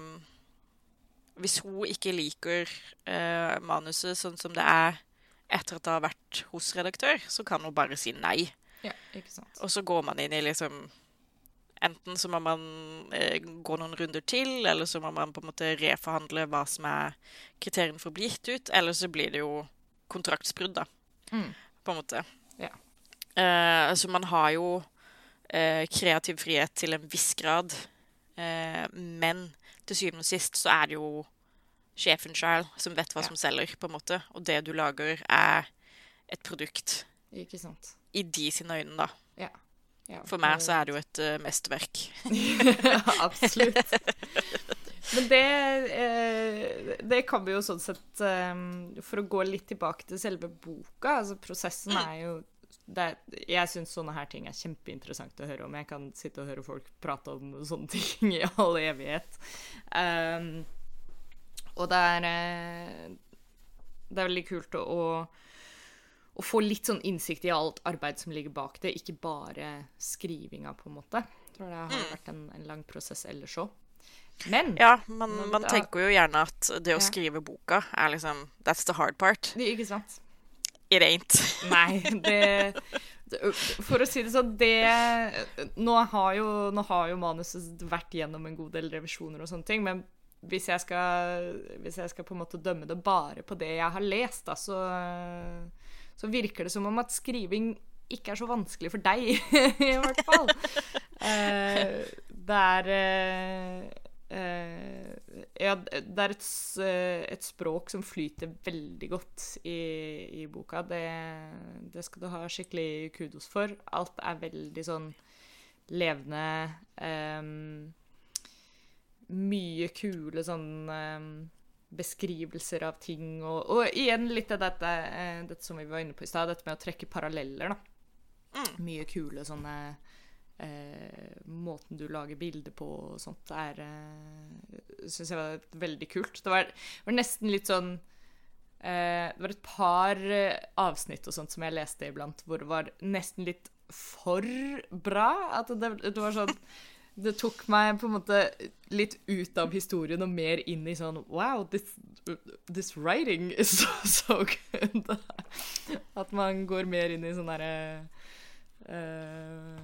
hvis hun ikke liker uh, manuset sånn som det er etter at det har vært hos redaktør, så kan hun bare si nei. ja. Og så går man inn i liksom Enten så må man eh, gå noen runder til, eller så må man på en måte reforhandle hva som er kriteriene for å bli gitt ut, eller så blir det jo kontraktsbrudd, da, Mm. på en måte. Ja. Eh, så man har jo eh, kreativ frihet til en viss grad, eh, men til syvende og sist så er det jo sjefen sjøl som vet hva Ja. som selger, på en måte, og det du lager, er et produkt Ikke sant. i de sine øyne, da. Ja. ja For meg så er det jo et uh, mesterverk. Absolutt. Men det, eh, det kan vi jo sånn sett eh, For å gå litt tilbake til selve boka, altså prosessen er jo det Jeg syns sånne her ting er kjempeinteressant å høre om. Jeg kan sitte og høre folk prate om sånne ting i all evighet. Um, og det er eh, Det er veldig kult å, å, få litt sånn innsikt i alt arbeid som ligger bak det, ikke bare skrivinga, på en måte. Jeg tror det har vært en, en lang prosess ellers òg. Men Ja, man, man da- tenker jo gjerne at det å skrive boka er liksom That's the hard part. Ikke sant? Ain't. Nei, det, For å si det sånn, det nå har, jo, nå har jo manuset vært gjennom en god del revisjoner og sånne ting, men hvis jeg skal, hvis jeg skal på en måte dømme det bare på det jeg har lest, da, så, så virker det som om at skriving ikke er så vanskelig for deg, i hvert fall. Eh, det er eh, Ja, det er et, s- et språk som flyter veldig godt i, i boka. Det, det skal du ha skikkelig kudos for. Alt er veldig sånn levende. um, mye kule sånn um, beskrivelser av ting, og, og igjen litt av dette, eh, dette som vi var inne på i stad, dette med å trekke paralleller, da. Mye kule sånne eh, Måten du lager bilder på og sånt, er eh, Syns jeg var veldig kult. Det var, var nesten litt sånn eh, Det var et par eh, avsnitt og sånt som jeg leste iblant, hvor det var nesten litt for bra. At det, det var sånn Det tok meg på en måte litt ut av historien og mer inn i sånn Wow, this, this writing is so, so good. At man går mer inn i sånn derre eh,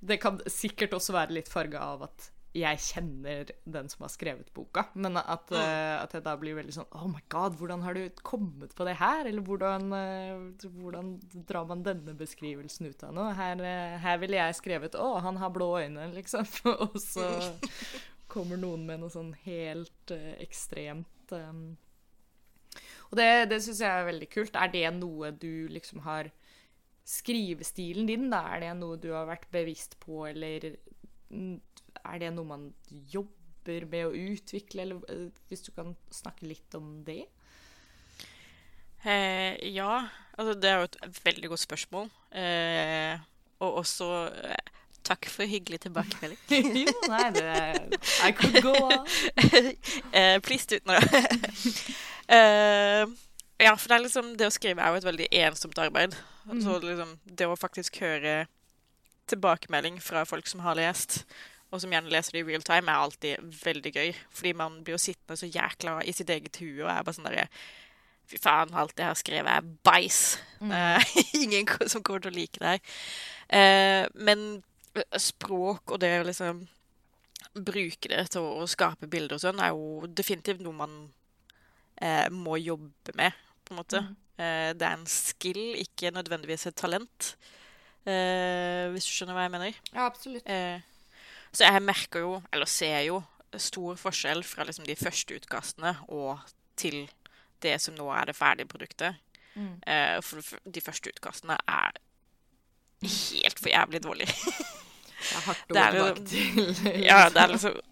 Det kan sikkert også være litt farga av at jeg kjenner den som har skrevet boka, men at, uh, at jeg da blir veldig sånn Oh my god, hvordan har du kommet på det her? Eller hvordan, uh, hvordan drar man denne beskrivelsen ut av noe? Her, uh, her ville jeg skrevet Å, han har blå øyne, liksom. Og så kommer noen med noe sånn helt ekstremt um... Og det, det syns jeg er veldig kult. Er det noe du liksom har Skrivestilen din, da, er det noe du har vært bevisst på, eller er det noe man jobber med å utvikle, eller eh, hvis du kan snakke litt om det? Eh, ja, altså det er jo et veldig godt spørsmål. Eh, og også eh, takk for hyggelig tilbakemelding. jo, nei, det I could go on. eh, please do. Ja. eh, ja, for det, liksom, det å skrive er jo et veldig ensomt arbeid. Mm. Så liksom, det å faktisk høre tilbakemelding fra folk som har lest, og som gjerne leser det i real time, er alltid veldig gøy. Fordi man blir jo sittende så jækla i sitt eget hue og er bare sånn derre Fy faen, alt jeg har skrevet, er bæsj. Mm. Uh, ingen som kommer til å like det her. Uh, men språk og det å liksom bruke det til å skape bilder og sånn, er jo definitivt noe man uh, må jobbe med, på en måte. Mm. det er en skill, ikke nødvendigvis et talent. hvis du skjønner hva jeg mener? Ja, absolutt. Så jeg merker jo, eller ser jo, stor forskjell fra liksom de første utkastene og til det som nå er det ferdige produktet. Mm. For de første utkastene er helt for jævlig dårlig. det er hardt å gå tilbake til. ja, det er liksom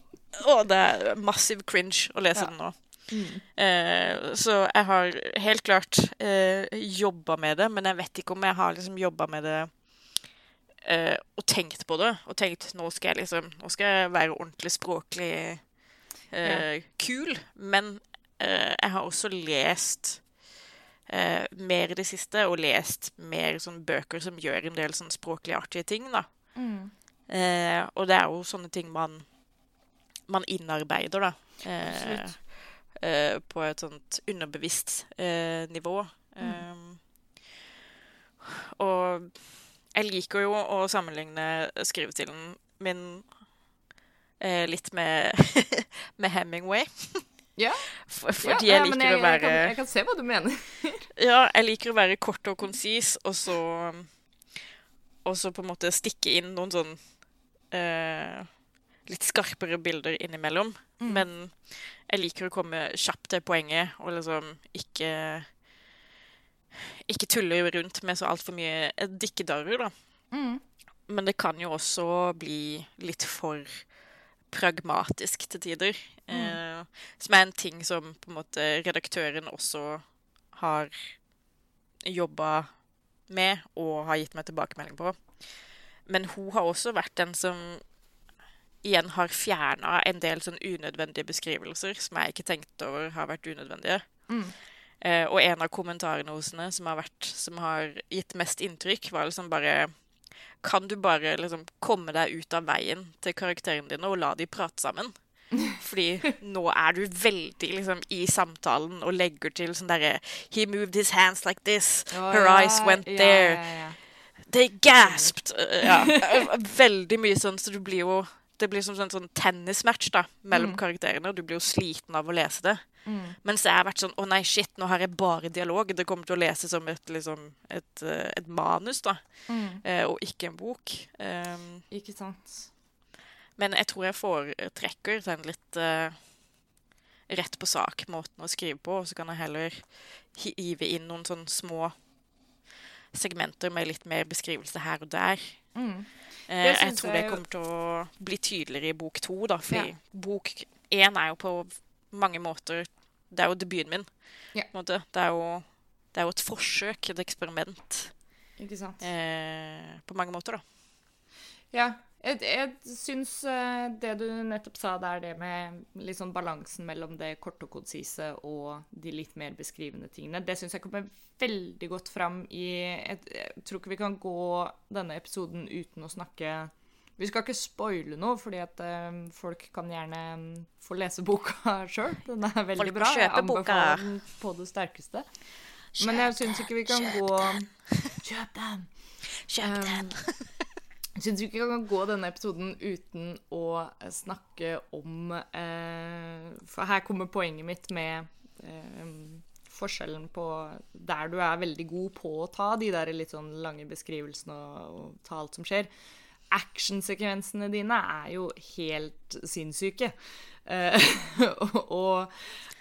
Å, det er massiv cringe å lese ja. den nå. Mm. Uh, så jeg har helt klart eh, jobba med det, men jeg vet ikke om jeg har liksom jobba med det eh, og tenkt på det. Og tenkt nå skal jeg liksom Nå skal jeg være ordentlig språklig eh, ja. kul. Men uh, jeg har også lest mer i det siste, og lest mer sånn bøker som gjør en del sånn språklig artige ting, da. Mm. og det er jo sånne ting man man innarbeider, da. På et sånt underbevisst nivå. Mm. og jeg liker jo å sammenligne skrivestilen min eh, litt med, med Hemingway. Ja. Fordi ja, jeg liker jeg, å være jeg kan, jeg kan, se hva du mener. ja, jeg liker å være kort og konsis, og så Og så på en måte stikke inn noen sånn eh, litt skarpere bilder innimellom. Mm. Men jeg liker å komme kjapt til poenget og liksom ikke ikke tulle rundt med så altfor mye dikkedarrer, da. Mm. Men det kan jo også bli litt for pragmatisk til tider. Mm. Eh, som er en ting som på en måte redaktøren også har jobba med og har gitt meg tilbakemelding på. Men hun har også vært den som igjen har fjerna en del sånn unødvendige beskrivelser som jeg ikke tenkte over har vært unødvendige. Mm. Eh, og en av kommentarene hos henne som har, vært, som har gitt mest inntrykk, var liksom bare Kan du bare liksom komme deg ut av veien til karakterene dine og la de prate sammen? Fordi nå er du veldig liksom, i samtalen og legger til sånn derre He moved his hands like this. Oh, Her ja, eyes went ja, there. Ja, They gasped. Ja, veldig mye sånn, så du blir jo Det blir som en sånn tennismatch da, mellom mm. karakterene, og du blir jo sliten av å lese det. Mm. Mens jeg har vært sånn Å nei, shit, nå har jeg bare dialog. Det kommer til å lese som et, liksom, et, eh, et manus, da. Mm. Eh, og ikke en bok. Um, ikke sant. Men jeg tror jeg foretrekker den litt uh, rett på sak-måten å skrive på. Og så kan jeg heller hive inn noen sånne små segmenter med litt mer beskrivelse her og der. Mm. Eh, jeg tror det kommer til å bli tydeligere i bok to, da. For ja. bok én er jo på mange måter Det er jo debuten min. Ja. Det, er jo, det, er jo, et forsøk, et eksperiment. Ikke sant. Eh, på mange måter, da. Ja. Jeg, jeg syns uh, det du nettopp sa, det er det med sånn balansen mellom det korte og konsise og de litt mer beskrivende tingene. Det syns jeg kommer veldig godt fram i Jeg, jeg tror ikke vi kan gå denne episoden uten å snakke vi skal ikke spoile noe, fordi at um, folk kan gjerne um, få lese boka sjøl. Den er veldig folk bra. Jeg anbefaler den på det sterkeste. Kjøp Men jeg syns ikke vi kan gå Kjøp den! Kjøp den! Syns vi ikke kan gå denne episoden uten å snakke om eh, For her kommer poenget mitt med eh, forskjellen på der du er veldig god på å ta de der litt sånn lange beskrivelsene og, og ta alt som skjer. Actionsekvensene dine er jo helt sinnssyke. Eh, og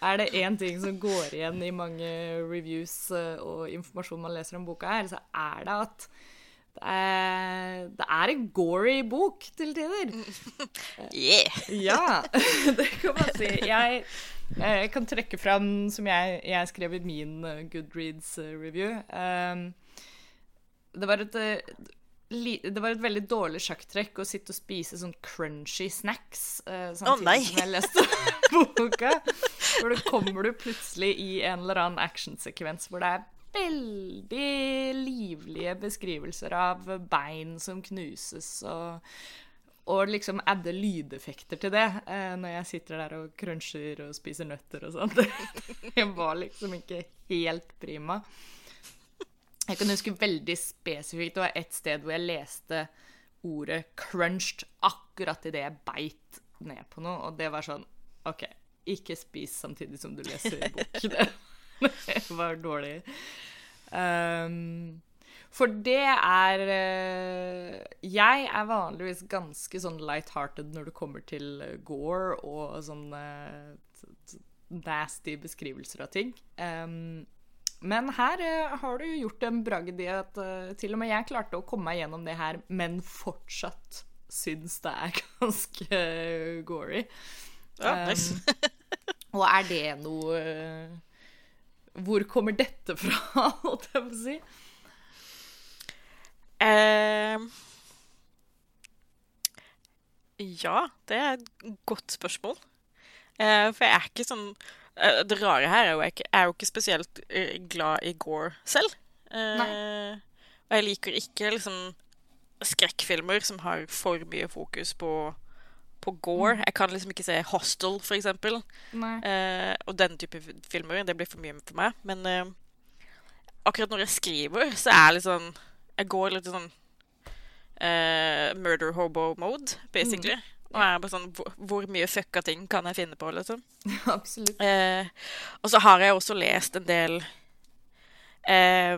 er det én ting som går igjen i mange reviews eh, og informasjon man leser om boka her, så er det at det er, det er en gory bok til tider. Yeah! Ja, det kan man si. Jeg, jeg kan trekke fram, som jeg, jeg skrev i min uh, Goodreads-review um, det, det var et veldig dårlig sjakktrekk å sitte og spise sånn crunchy snacks uh, samtidig oh, som jeg leste boka. For da kommer du plutselig i en eller annen actionsekvens hvor det er veldig livlige beskrivelser av bein som knuses, og, og liksom adde lydeffekter til det eh, når jeg sitter der og cruncher og spiser nøtter og sånt. Det var liksom ikke helt prima. Jeg kan huske veldig spesifikt det var et sted hvor jeg leste ordet 'crunched' akkurat idet jeg beit ned på noe, og det var sånn OK, ikke spis samtidig som du leser bok. Det, det var dårlig. Um, for det er uh, Jeg er vanligvis ganske sånn light-hearted når det kommer til Gore og sånne nasty beskrivelser av ting. Um, men her uh, har du gjort en bragd i at uh, til og med jeg klarte å komme meg gjennom det her, men fortsatt syns det er ganske gory. Ja, nice. Um, og er det noe Hvor kommer dette fra, holdt jeg på å si? Eh, ja, det er et godt spørsmål. Eh, for jeg er ikke sånn eh, Det rare her er jo jeg jeg er jo ikke spesielt glad i Gore selv. Eh, og jeg liker ikke liksom skrekkfilmer som har for mye fokus på, på Gore. Jeg kan liksom ikke se Hostel, for eksempel. Eh, og den type filmer. Det blir for mye for meg. Men eh, akkurat når jeg skriver, så er jeg litt sånn Jeg går litt sånn eh, murder hobo-mode, basically. Og jeg er bare sånn hvor, hvor mye fucka ting kan jeg finne på, liksom? Absolutt. Eh, og så har jeg også lest en del eh,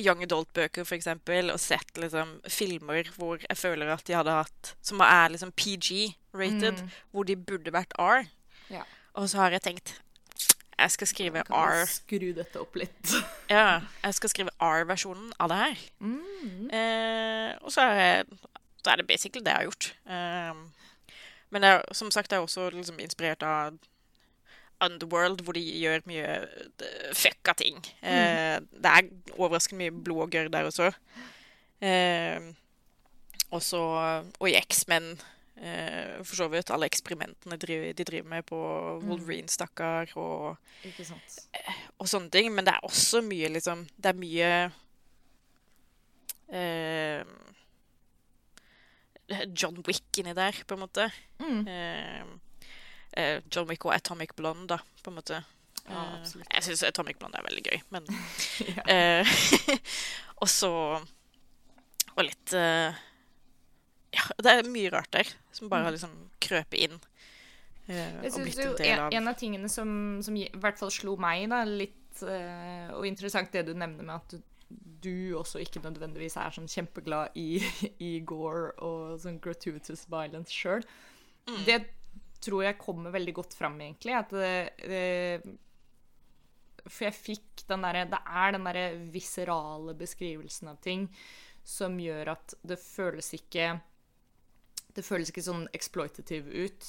young adult-bøker, eksempel, og sett liksom filmer hvor jeg føler at de hadde hatt Som er liksom PG-rated, hvor de burde vært R. Ja. Og så har jeg tenkt jeg skal skrive R. skru dette opp litt? Ja, jeg skal skrive R-versjonen av det her. Eh, og så er, jeg, så er det basically det jeg har gjort. Eh, men det er, som sagt, jeg er også liksom inspirert av Underworld, hvor de gjør mye eh, fucka ting. Eh, Det er overraskende mye blod og gørr der også. Eh, og så Og i X-Men eh, for så vidt alle eksperimentene driver, de driver med på Wolverine, stakkar, og og sånne ting, men det er også mye liksom Det er mye eh, John Wick inni der, på en måte. Mm. Eh, John Wick og Atomic Blonde, da, på en måte. Ja, Eh, jeg syns Atomic Blonde er veldig gøy, men eh, Og så Og litt eh, Ja, det er mye rart der som bare har liksom krøpet inn. eh, Jeg synes jo en av en av tingene som, som i hvert fall slo meg da, litt Og interessant det du nevner med at du, du også ikke nødvendigvis er sånn kjempeglad i, i gore og sånn gratuitous violence sjøl. Det tror jeg kommer veldig godt fram, egentlig. At det, for jeg fikk den derre Det er den derre viserale beskrivelsen av ting som gjør at det føles ikke Det føles ikke sånn exploitative ut.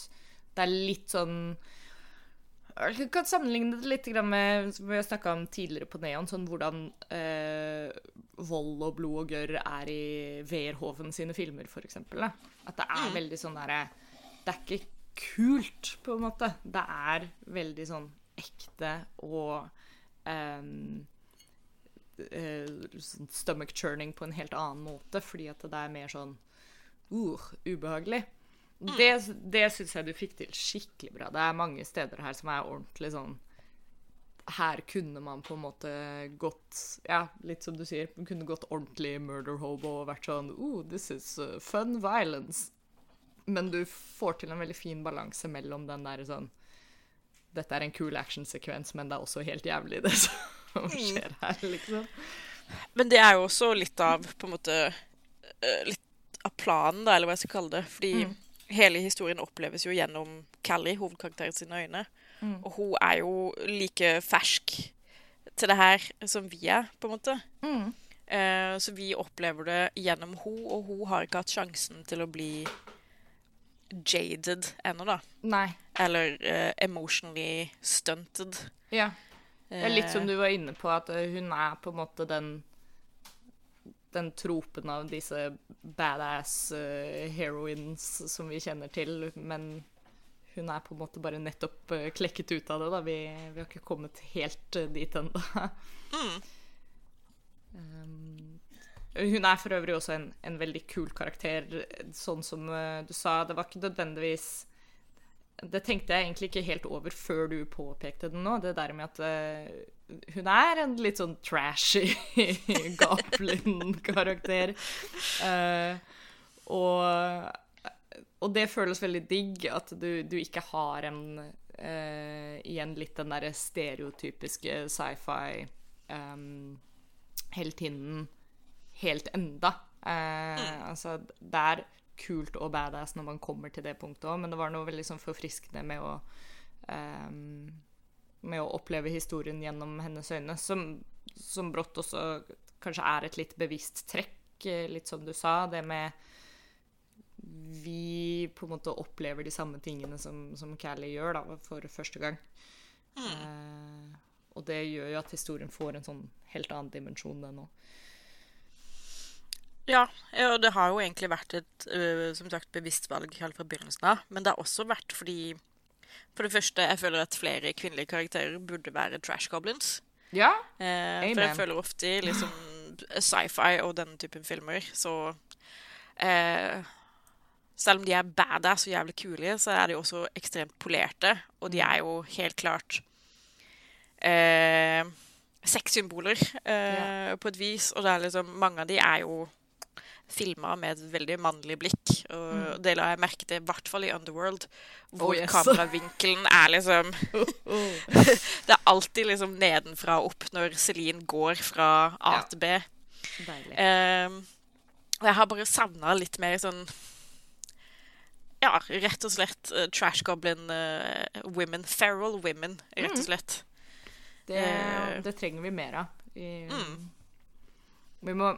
Det er litt sånn Jeg kan sammenligne det litt med som vi har snakka om tidligere på Neon, sånn hvordan eh, vold og blod og gørr er i Verhoven sine filmer, eksempel. At det er veldig sånn derre Det er ikke kult, på en måte. Det er veldig sånn ekte og um, stomach churning på en helt annen måte, fordi at det er mer sånn uh, ubehagelig. Det, det syns jeg du fikk til skikkelig bra. Det er mange steder her som er ordentlig sånn her kunne man på en måte gått Ja, litt som du sier, man kunne gått ordentlig murder hobo og vært sånn Oh, this is uh, fun violence. Men du får til en veldig fin balanse mellom den der sånn Dette er en kul actionsekvens, men det er også helt jævlig, det som skjer her, liksom. Men det er jo også litt av på en måte eh, Litt av planen, da, eller hva jeg skal kalle det. Fordi Mm. hele historien oppleves jo gjennom Callie, hovedkarakteren sine øyne. Mm. Og hun er jo like fersk til det her som vi er, på en måte. Mm. Eh, så vi opplever det gjennom hun, og hun har ikke hatt sjansen til å bli jaded ennå, da. Nei. Eller uh, emotionally stunted. Ja. Det er litt som Eh, du var inne på, at eh, hun er på en måte den den tropen av disse badass uh, heroines som vi kjenner til, men hun er på en måte bare nettopp uh, klekket ut av det, da. Vi, vi har ikke kommet helt uh, dit ennå. Mm. Um, hun er for øvrig også en, en veldig kul karakter, sånn som uh, du sa. Det var ikke nødvendigvis Det tenkte jeg egentlig ikke helt over før du påpekte den nå, det der med at uh, hun er en litt sånn trashy Gaplin-karakter. Uh, og, og det føles veldig digg at du, du ikke har en eh, Igjen litt den derre stereotypiske sci-fi um, heltinnen helt enda. Eh, altså, det er kult og badass når man kommer til det punktet òg, men det var noe veldig sånn forfriskende med å eh, med å oppleve historien gjennom hennes øyne, som, som brått også kanskje er et litt bevisst trekk, eh, litt som du sa, det med vi på en måte opplever de samme tingene som, som Callie gjør da, for første gang. Eh, og det gjør jo at historien får en sånn helt annen dimensjon, den òg. Ja, og det har jo egentlig vært et øh, som sagt, bevisst valg helt fra begynnelsen av. Men det har også vært fordi For det første, jeg føler at flere kvinnelige karakterer burde være trash goblins. Ja. Eh, Amen. for jeg føler ofte i liksom sci-fi og denne typen filmer, så eh, Selv om de er badass og jævlig kule, så er de også ekstremt polerte. Og de er jo helt klart eh, sexsymboler eh, på et vis. Og det er liksom, mange av de er jo filma med et veldig mannlig blikk. Og det la jeg merke til, i hvert fall i Underworld, hvor Oh, yes. kameravinkelen er liksom Det er alltid liksom nedenfra og opp når Celine går fra A Ja. til B. Ehm, og jeg har bare savna litt mer sånn Ja, rett og slett uh, trash goblin uh, women. Feral women, rett og slett. Det, eh, det trenger vi mer av. I, Mm. Vi må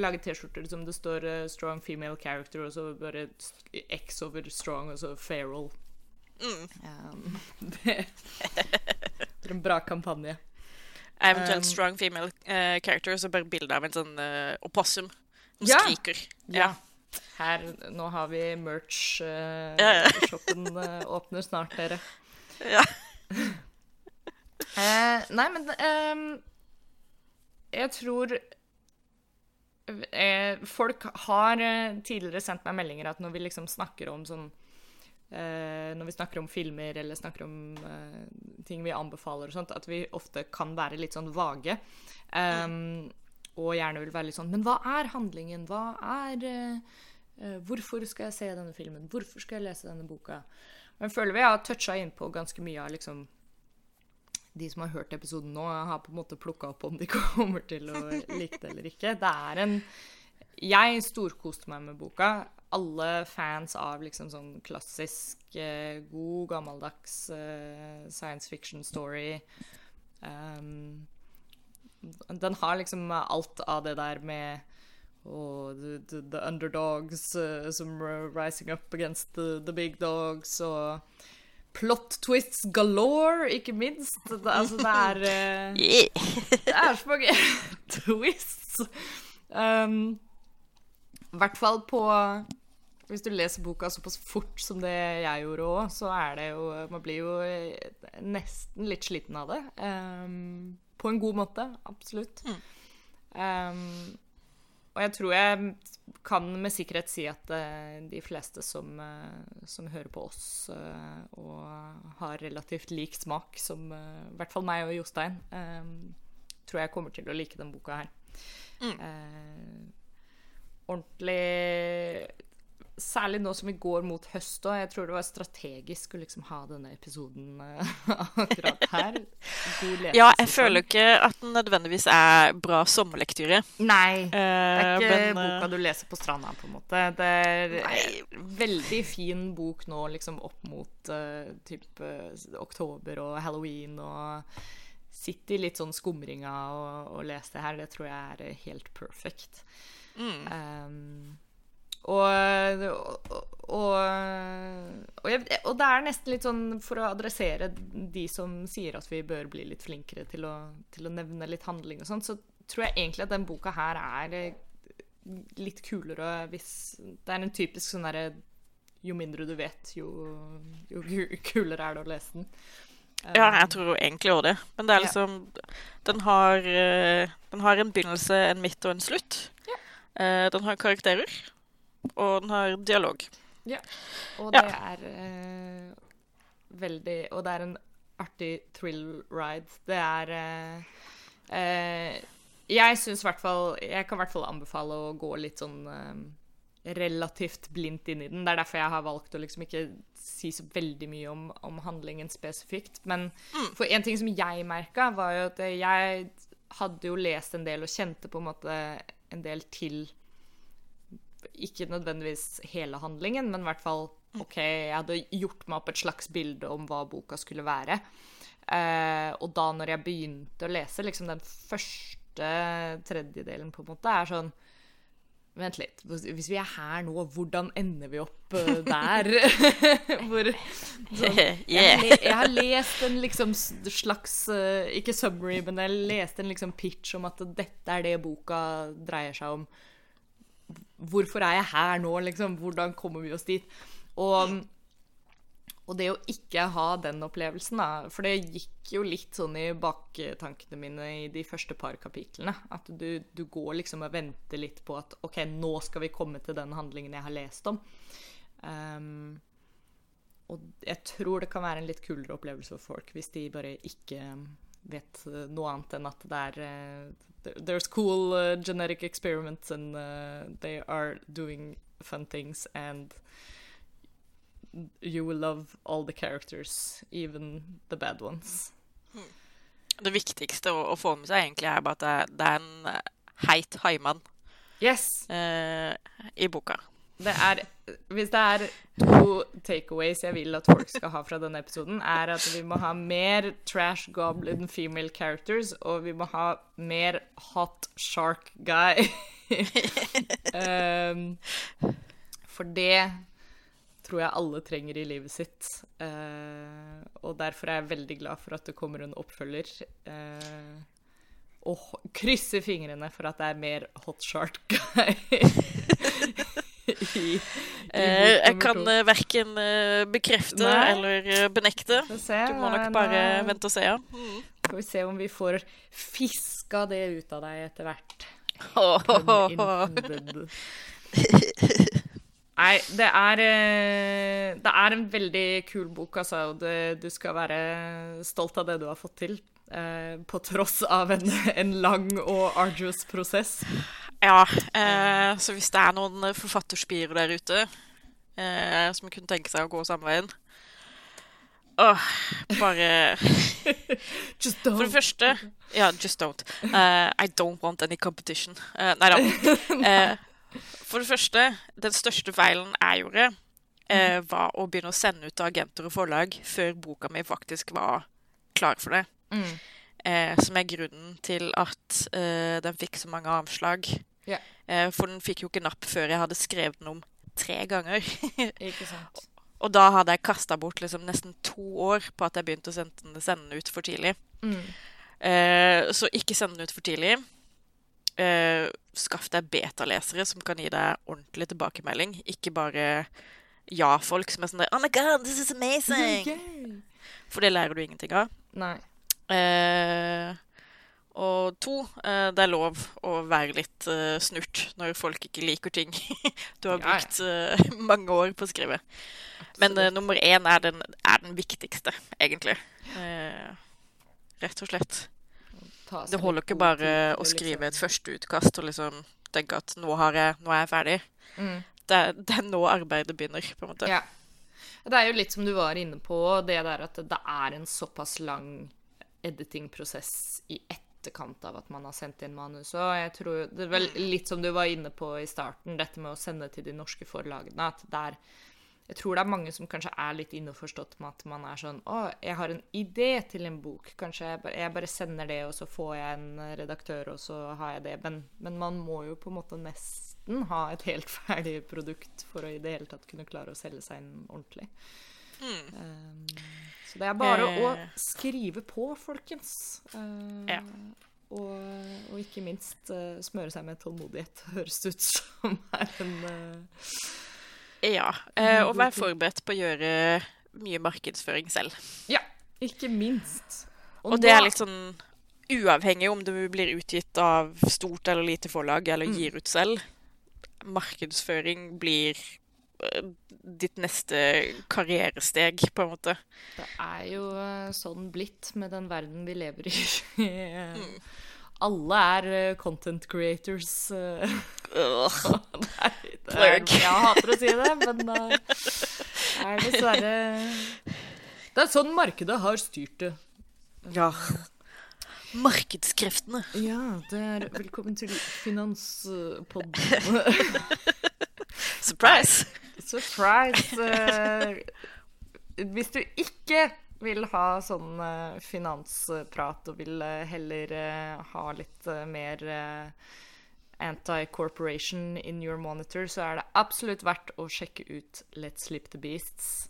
lage T-skjorter som det står uh, 'strong female character', og så bare X over 'strong', og så 'feral'. Mm. Um, det, det er en bra kampanje. Eventuelt Um, strong female uh, character, så bare bilde av en sånn uh, opossum som Ja. skriker. Ja. Her, nå har vi merch. eh, Ja, ja. Shoppen eh, åpner snart, dere. Ja. Nei, men um, jeg tror Folk har eh, tidligere sendt meg meldinger at når vi liksom snakker om sånn eh, Når vi snakker om filmer eller snakker om eh, ting vi anbefaler og sånt, at vi ofte kan være litt sånn vage. Ehm, og gjerne vil være litt sånn Men hva er handlingen? Hva er uh, eh, Hvorfor skal jeg se denne filmen? Hvorfor skal jeg lese denne boka? Men føler vi har toucha inn på ganske mye av liksom de som har hørt episoden nå, har på en måte plukka opp om de kommer til å like det eller ikke. Det er en Jeg storkoste meg med boka. Alle fans av liksom sånn klassisk, eh, god, gammeldags eh, science fiction story um, Den har liksom alt av det der med og the, the, the underdogs uh, som rising up against the, the big dogs, og plot twists galore, ikke minst. Det, altså, det er uh, Yeah. Det er så mange twists. Um, I hvert fall på Hvis du leser boka såpass fort som det jeg gjorde òg, så er det jo Man blir jo eh, nesten litt sliten av det. Um, på en god måte. Absolutt. Um, og jeg tror jeg kan med sikkerhet si at eh, de fleste som, eh, som hører på oss eh, og har relativt lik smak, som i hvert fall meg og Jostein, tror jeg kommer til å like den boka her. Mm. Ordentlig Særlig nå som vi går mot høst òg. Jeg tror det var strategisk å liksom ha denne episoden eh, akkurat her. Ja, jeg føler ikke at den nødvendigvis er bra sommerlektyre. Nei. Det Eh, er ikke men, boka eh, du leser på stranda, på en måte. Det er Nei. veldig fin bok nå, liksom opp mot uh, typ oktober og halloween og Sitte i litt sånn skumringa og, og lese det her, det tror jeg er helt perfekt. mm. Um, og, og, og, jeg, og det er nesten litt sånn for å adressere de som sier at vi bør bli litt flinkere til å, til å nevne litt handling og sånn, så tror jeg egentlig at den boka her er eh, litt kulere hvis Det er en typisk sånn derre Jo mindre du vet, jo, jo kulere er det å lese den. Ja, Um, jeg tror egentlig også det. Men det er Ja. liksom Den har, eh, den har en begynnelse, en midt og en slutt. Ja. Den har karakterer. Og den har dialog. Og Ja. er eh, veldig Og det er en artig thrill ride. Det er eh, eh, Jeg syns i hvert fall Jeg kan i hvert fall anbefale å gå litt sånn eh, relativt blindt inn i den. Det er derfor jeg har valgt å liksom ikke si så veldig mye om, om handlingen spesifikt. Men for en ting som jeg merka, var jo at jeg hadde jo lest en del og kjente på en måte en del til ikke nødvendigvis hele handlingen, men i hvert fall OK, jeg hadde gjort meg opp et slags bilde om hva boka skulle være. Eh, og da når jeg begynte å lese, liksom den første tredjedelen, på en måte, er sånn Vent litt. Hvis vi er her nå, hvordan ender vi opp uh, der? Hvor sånn, jeg, jeg har lest en liksom slags eh, Ikke summary, men jeg leste en liksom pitch om at dette er det boka dreier seg om. Hvorfor er jeg her nå, liksom? Hvordan kommer vi oss dit? Og, og det å ikke ha den opplevelsen, da For det gikk jo litt sånn i baktankene mine i de første par kapitlene. At du, du går liksom og venter litt på at OK, nå skal vi komme til den handlingen jeg har lest om. Um, og jeg tror det kan være en litt kulere opplevelse for folk hvis de bare ikke vet eh, noe annet enn at det er eh, There's cool uh, genetic experiments and uh, they are doing fun things and you will love all the characters, even the bad ones. Det viktigste å, å få med seg egentlig er bare at det, er en heit haimann Yes! Uh, i boka. Det er, hvis det er to takeaways jeg vil at folk skal ha fra denne episoden, er at vi må ha mer trash goblin female characters, og vi må ha mer hot shark guy. um, for det tror jeg alle trenger i livet sitt. Uh, og derfor er jeg veldig glad for at det kommer en oppfølger. Uh, og krysser fingrene for at det er mer hot shark guy. I, Eh, jeg kan uh, verken eh, bekrefte Nei. eller eh, benekte. Du må nok bare eh, vente og se, ja. Mm. Skal vi se om vi får fiska det ut av deg etter hvert. Nei, det er eh, Det er en veldig kul bok, altså. og Det, du skal være stolt av det du har fått til. eh, på tross av en, en lang og arduous prosess. Ja, eh, så hvis det er noen eh, forfatterspirer der ute eh, som kunne tenke seg å gå samme veien Åh, bare Just For det første Ja, just don't. Uh, I don't want any competition. Uh, nei da. Uh, for det første, den største feilen jeg gjorde, eh, var å begynne å sende ut til agenter og forlag før boka mi faktisk var klar for det. Mm. Eh, som er grunnen til at eh, den fikk så mange avslag. Ja. Eh, for den fikk jo ikke napp før jeg hadde skrevet den om tre ganger. Ikke sant. Og da hadde jeg kasta bort liksom nesten to år på at jeg begynte å sende sende den ut for tidlig. Mm. Eh, så ikke send den ut for tidlig. Eh, skaff deg betalesere som kan gi deg ordentlig tilbakemelding. Ikke bare ja-folk som er sånn der Oh my God, this is amazing! Yay. For det lærer du ingenting av. Nei. Eh, Og to, eh, det er lov å være litt eh, snurt når folk ikke liker ting du har Ja, ja. brukt eh, mange år på å skrive. Men eh, nummer én er den, er den viktigste, egentlig. Eh, rett og slett. Det holder ikke bare å skrive et liksom- førsteutkast og liksom tenke at nå, har jeg, nå er jeg ferdig. Mm. Det, det er nå arbeidet begynner, på en måte. Ja. Det er jo litt som du var inne på, det der at det er en såpass lang editingprosess i etterkant av at man har sendt inn manus. Og jeg tror Det er vel litt som du var inne på i starten, dette med å sende til de norske forlagene. At det er Jeg tror det er mange som kanskje er litt innforstått med at man er sånn Å, jeg har en idé til en bok. Kanskje jeg bare, jeg bare sender det, og så får jeg en redaktør, og så har jeg det. Men, men man må jo på en måte nesten ha et helt ferdig produkt for å i det hele tatt kunne klare å selge seg inn ordentlig. Um, så det er bare å Eh. skrive på, folkens. Uh, Ja. og, og ikke minst uh, smøre seg med tålmodighet, høres det ut som er en Ja. Eh, og være vær forberedt på å gjøre mye markedsføring selv. Ja, ikke minst. Og det er litt sånn uavhengig om du blir utgitt av stort eller lite forlag, eller Mm. gir ut selv. Markedsføring blir eh, ditt neste karrieresteg, på en måte. Det er jo uh, sånn blitt med den verden vi lever i. Mm. Alle er uh, content creators. Plurk Nei, er, jeg hater å si det, men det er dessverre Det er sånn markedet har styrt det. Ja. Markedskreftene. Ja, det er Velkommen til Finanspodden. Surprise! Surprise! eh, hvis du ikke vil ha sånn eh, finansprat og vil eh, heller ha litt mer anti-corporation in your monitor, så er det absolutt verdt å sjekke ut Let's Sleep the Beasts.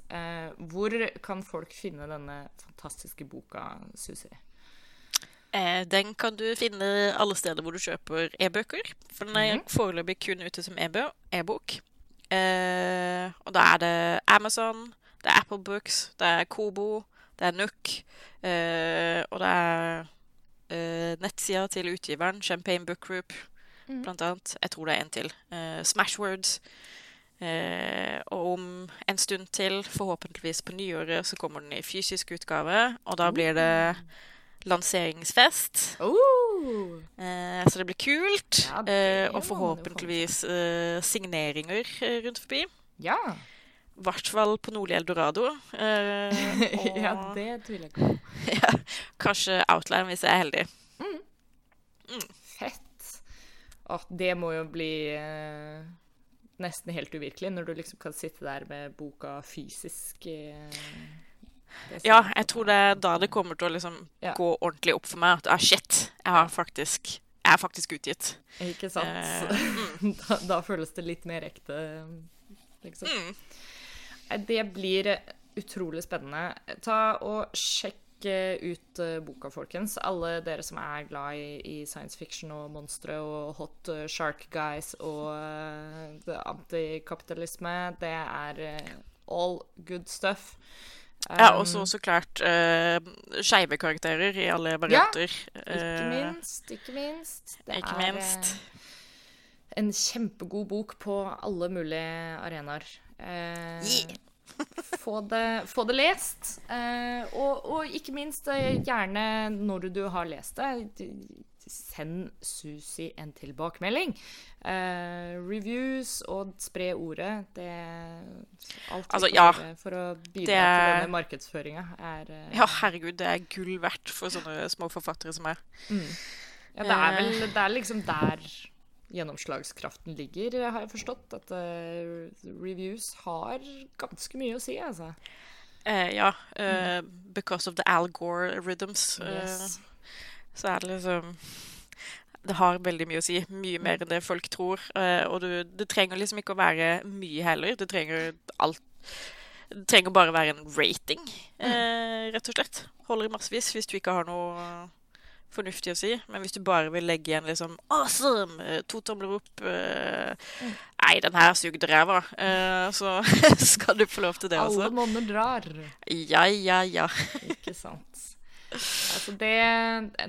Hvor kan folk finne denne fantastiske boka, Susi? Den kan du finne alle steder hvor du kjøper e-bøker. For den er Mhm. foreløpig kun ute som e-bok. e-bok. Eh, og da er det Amazon, det er Apple Books, det er Kobo, det er Nook, eh, og det er eh, nettsida til utgiveren, Champagne Book Group, mm. blant annet. Jeg tror det er en til. Eh, Smashwords. Eh, og om en stund til, forhåpentligvis på nyåret, så kommer den i fysisk utgave. Og da blir det lanseringsfest. Oh! Eh, så det blir kult. Eh, og forhåpentligvis eh, signeringer rundt forbi. Ja. I hvert fall på nordlig Eldorado. Eh, og ja, det tviler jeg på. ja, kanskje Outline hvis jeg er heldig. Fett. Å, det må jo bli eh, nesten helt uvirkelig, når du liksom kan sitte der med boka fysisk. eh, Ja, jeg tror det er da det kommer til å liksom Ja. gå ordentlig opp for meg at ah, shit, jeg har faktisk jeg er faktisk utgitt. Ikke sant? Eh, da, da føles det litt mer ekte, liksom. Mm. Det blir utrolig spennende. Ta og sjekk eh, ut eh, boka, folkens. Alle dere som er glad i, i science fiction og monstre og hot eh, shark guys og uh, antikapitalisme, det er eh, all good stuff. Ja, Um, og så klart uh, skeive karakterer i alle varianter. Ikke Eh, minst, ikke minst. Det ikke er minst. eh, en kjempegod bok på alle mulige arenaer. Uh, Yeah. få, det, få det lest. Uh, og, og ikke minst, gjerne når du har lest det, send Susi en tilbakemelding. Eh, reviews og spre ordet. Det Alt Altså, ja, for å bidra det til denne markedsføringa er eh, Ja, herregud, det er gull verdt for sånne små forfattere som meg. Ja, det er Eh. vel det er liksom der gjennomslagskraften ligger, har jeg forstått. At uh, reviews har ganske mye å si, altså. Eh, ja, Uh, because of the Al Gore rhythms, eh, Yes. Så er det liksom Det har veldig mye å si. Mye mer enn det folk tror. eh, og du, det trenger liksom ikke å være mye heller. Det trenger alt Det trenger bare være en rating, eh, rett og slett. Holder i massevis hvis du ikke har noe fornuftig å si. Men hvis du bare vil legge igjen liksom Awesome! eh, To tomler opp. eh, Nei, den her sugde ræva. så skal du få lov til det også. Alle monner drar, Ja, ja, ja. ikke sant. Altså det,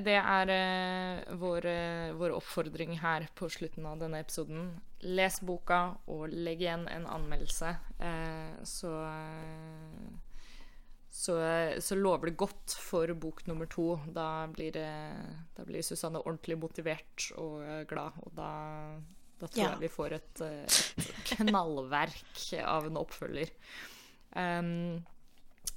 det er uh, vår, uh, vår, oppfordring her på slutten av denne episoden. Les boka, og legg igjen en anmeldelse. Uh, så, så, så lover det godt for bok nummer to. Da blir, da blir Susanne ordentlig motivert og glad, og da, da tror ja. jeg vi får et, et knallverk av en oppfølger. Um,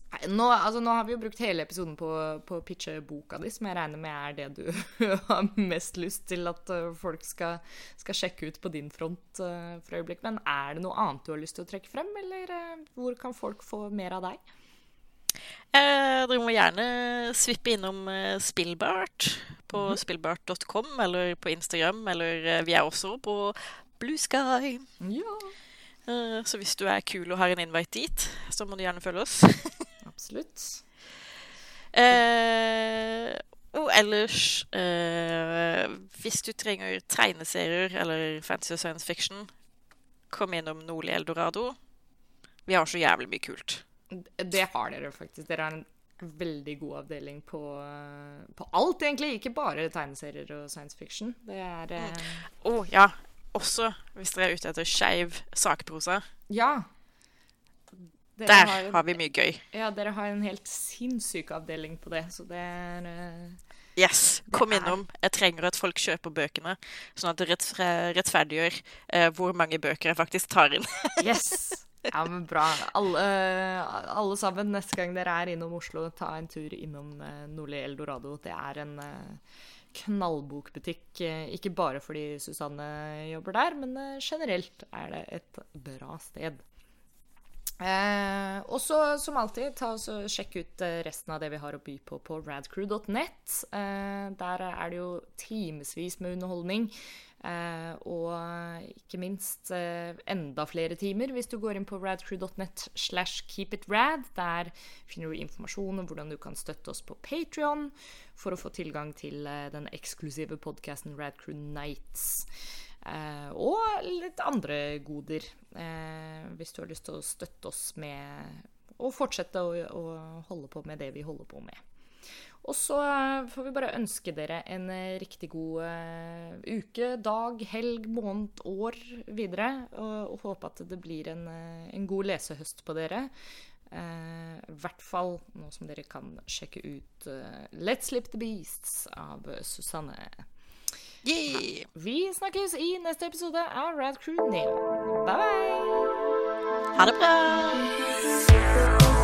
nå, altså, nå, har vi jo brukt hele episoden på, på å pitche boka di, som jeg regner med er det du har mest lyst til at uh, folk skal, skal, sjekke ut på din front uh, for øyeblikk. Men er det noe annet du har lyst til å trekke frem, eller uh, hvor kan folk få mer av deg? Eh, dere må gjerne svippe innom eh, Spillbart på mm -hmm. spillbart.com eller på Instagram, eller vi er også på Blue Sky. Ja. så hvis du er kul og har en invite dit, så må du gjerne følge oss. Absolutt. Eh, og ellers eh, Hvis du trenger tegneserier eller fantasy og science fiction, kom innom Nordli Eldorado. Vi har så jævlig mye kult. Det har dere faktisk. Dere har en veldig god avdeling på, på alt, egentlig. Ikke bare tegneserier og science fiction. Det er Å eh... oh, ja. Også hvis dere er ute etter skeiv sakprosa. Ja. Dere Der har, har, vi mye gøy. Ja, dere har en helt sinnssyk avdeling på det, så det er uh, Yes, kom innom. Jeg trenger at folk kjøper bøkene, sånn at det rettferdiggjør uh, hvor mange bøker jeg faktisk tar inn. yes. Ja, men bra. Alle, uh, alle, sammen, neste gang dere er innom Oslo, ta en tur innom uh, Nordli Eldorado. Det er en knallbokbutikk, ikke bare fordi Susanne jobber der, men generelt er det et bra sted. Eh, og så, som alltid, ta og sjekk ut eh, resten av det vi har å by på på radcrew.net. Eh, der er det jo timevis med underholdning. Eh, og ikke minst eh, enda flere timer hvis du går inn på radcrew.net slash keepitrad. Der finner du informasjon om hvordan du kan støtte oss på Patrion for å få tilgang til eh, den eksklusive podkasten Radcrew Nights. Eh, og litt andre goder, eh, hvis du har lyst til å støtte oss med og fortsette å, å, holde på med det vi holder på med. Og så får vi bare ønske dere en riktig god uh, uke, dag, helg, måned, år videre. Og, og håpe at det blir en, en god lesehøst på dere. I uh, hvert fall nå som dere kan sjekke ut uh, Let's Slip the Beasts av Susanne. Yeah. Vi snakkes i neste episode av Rad Crew Neo. Bye, bye. Ha det bra.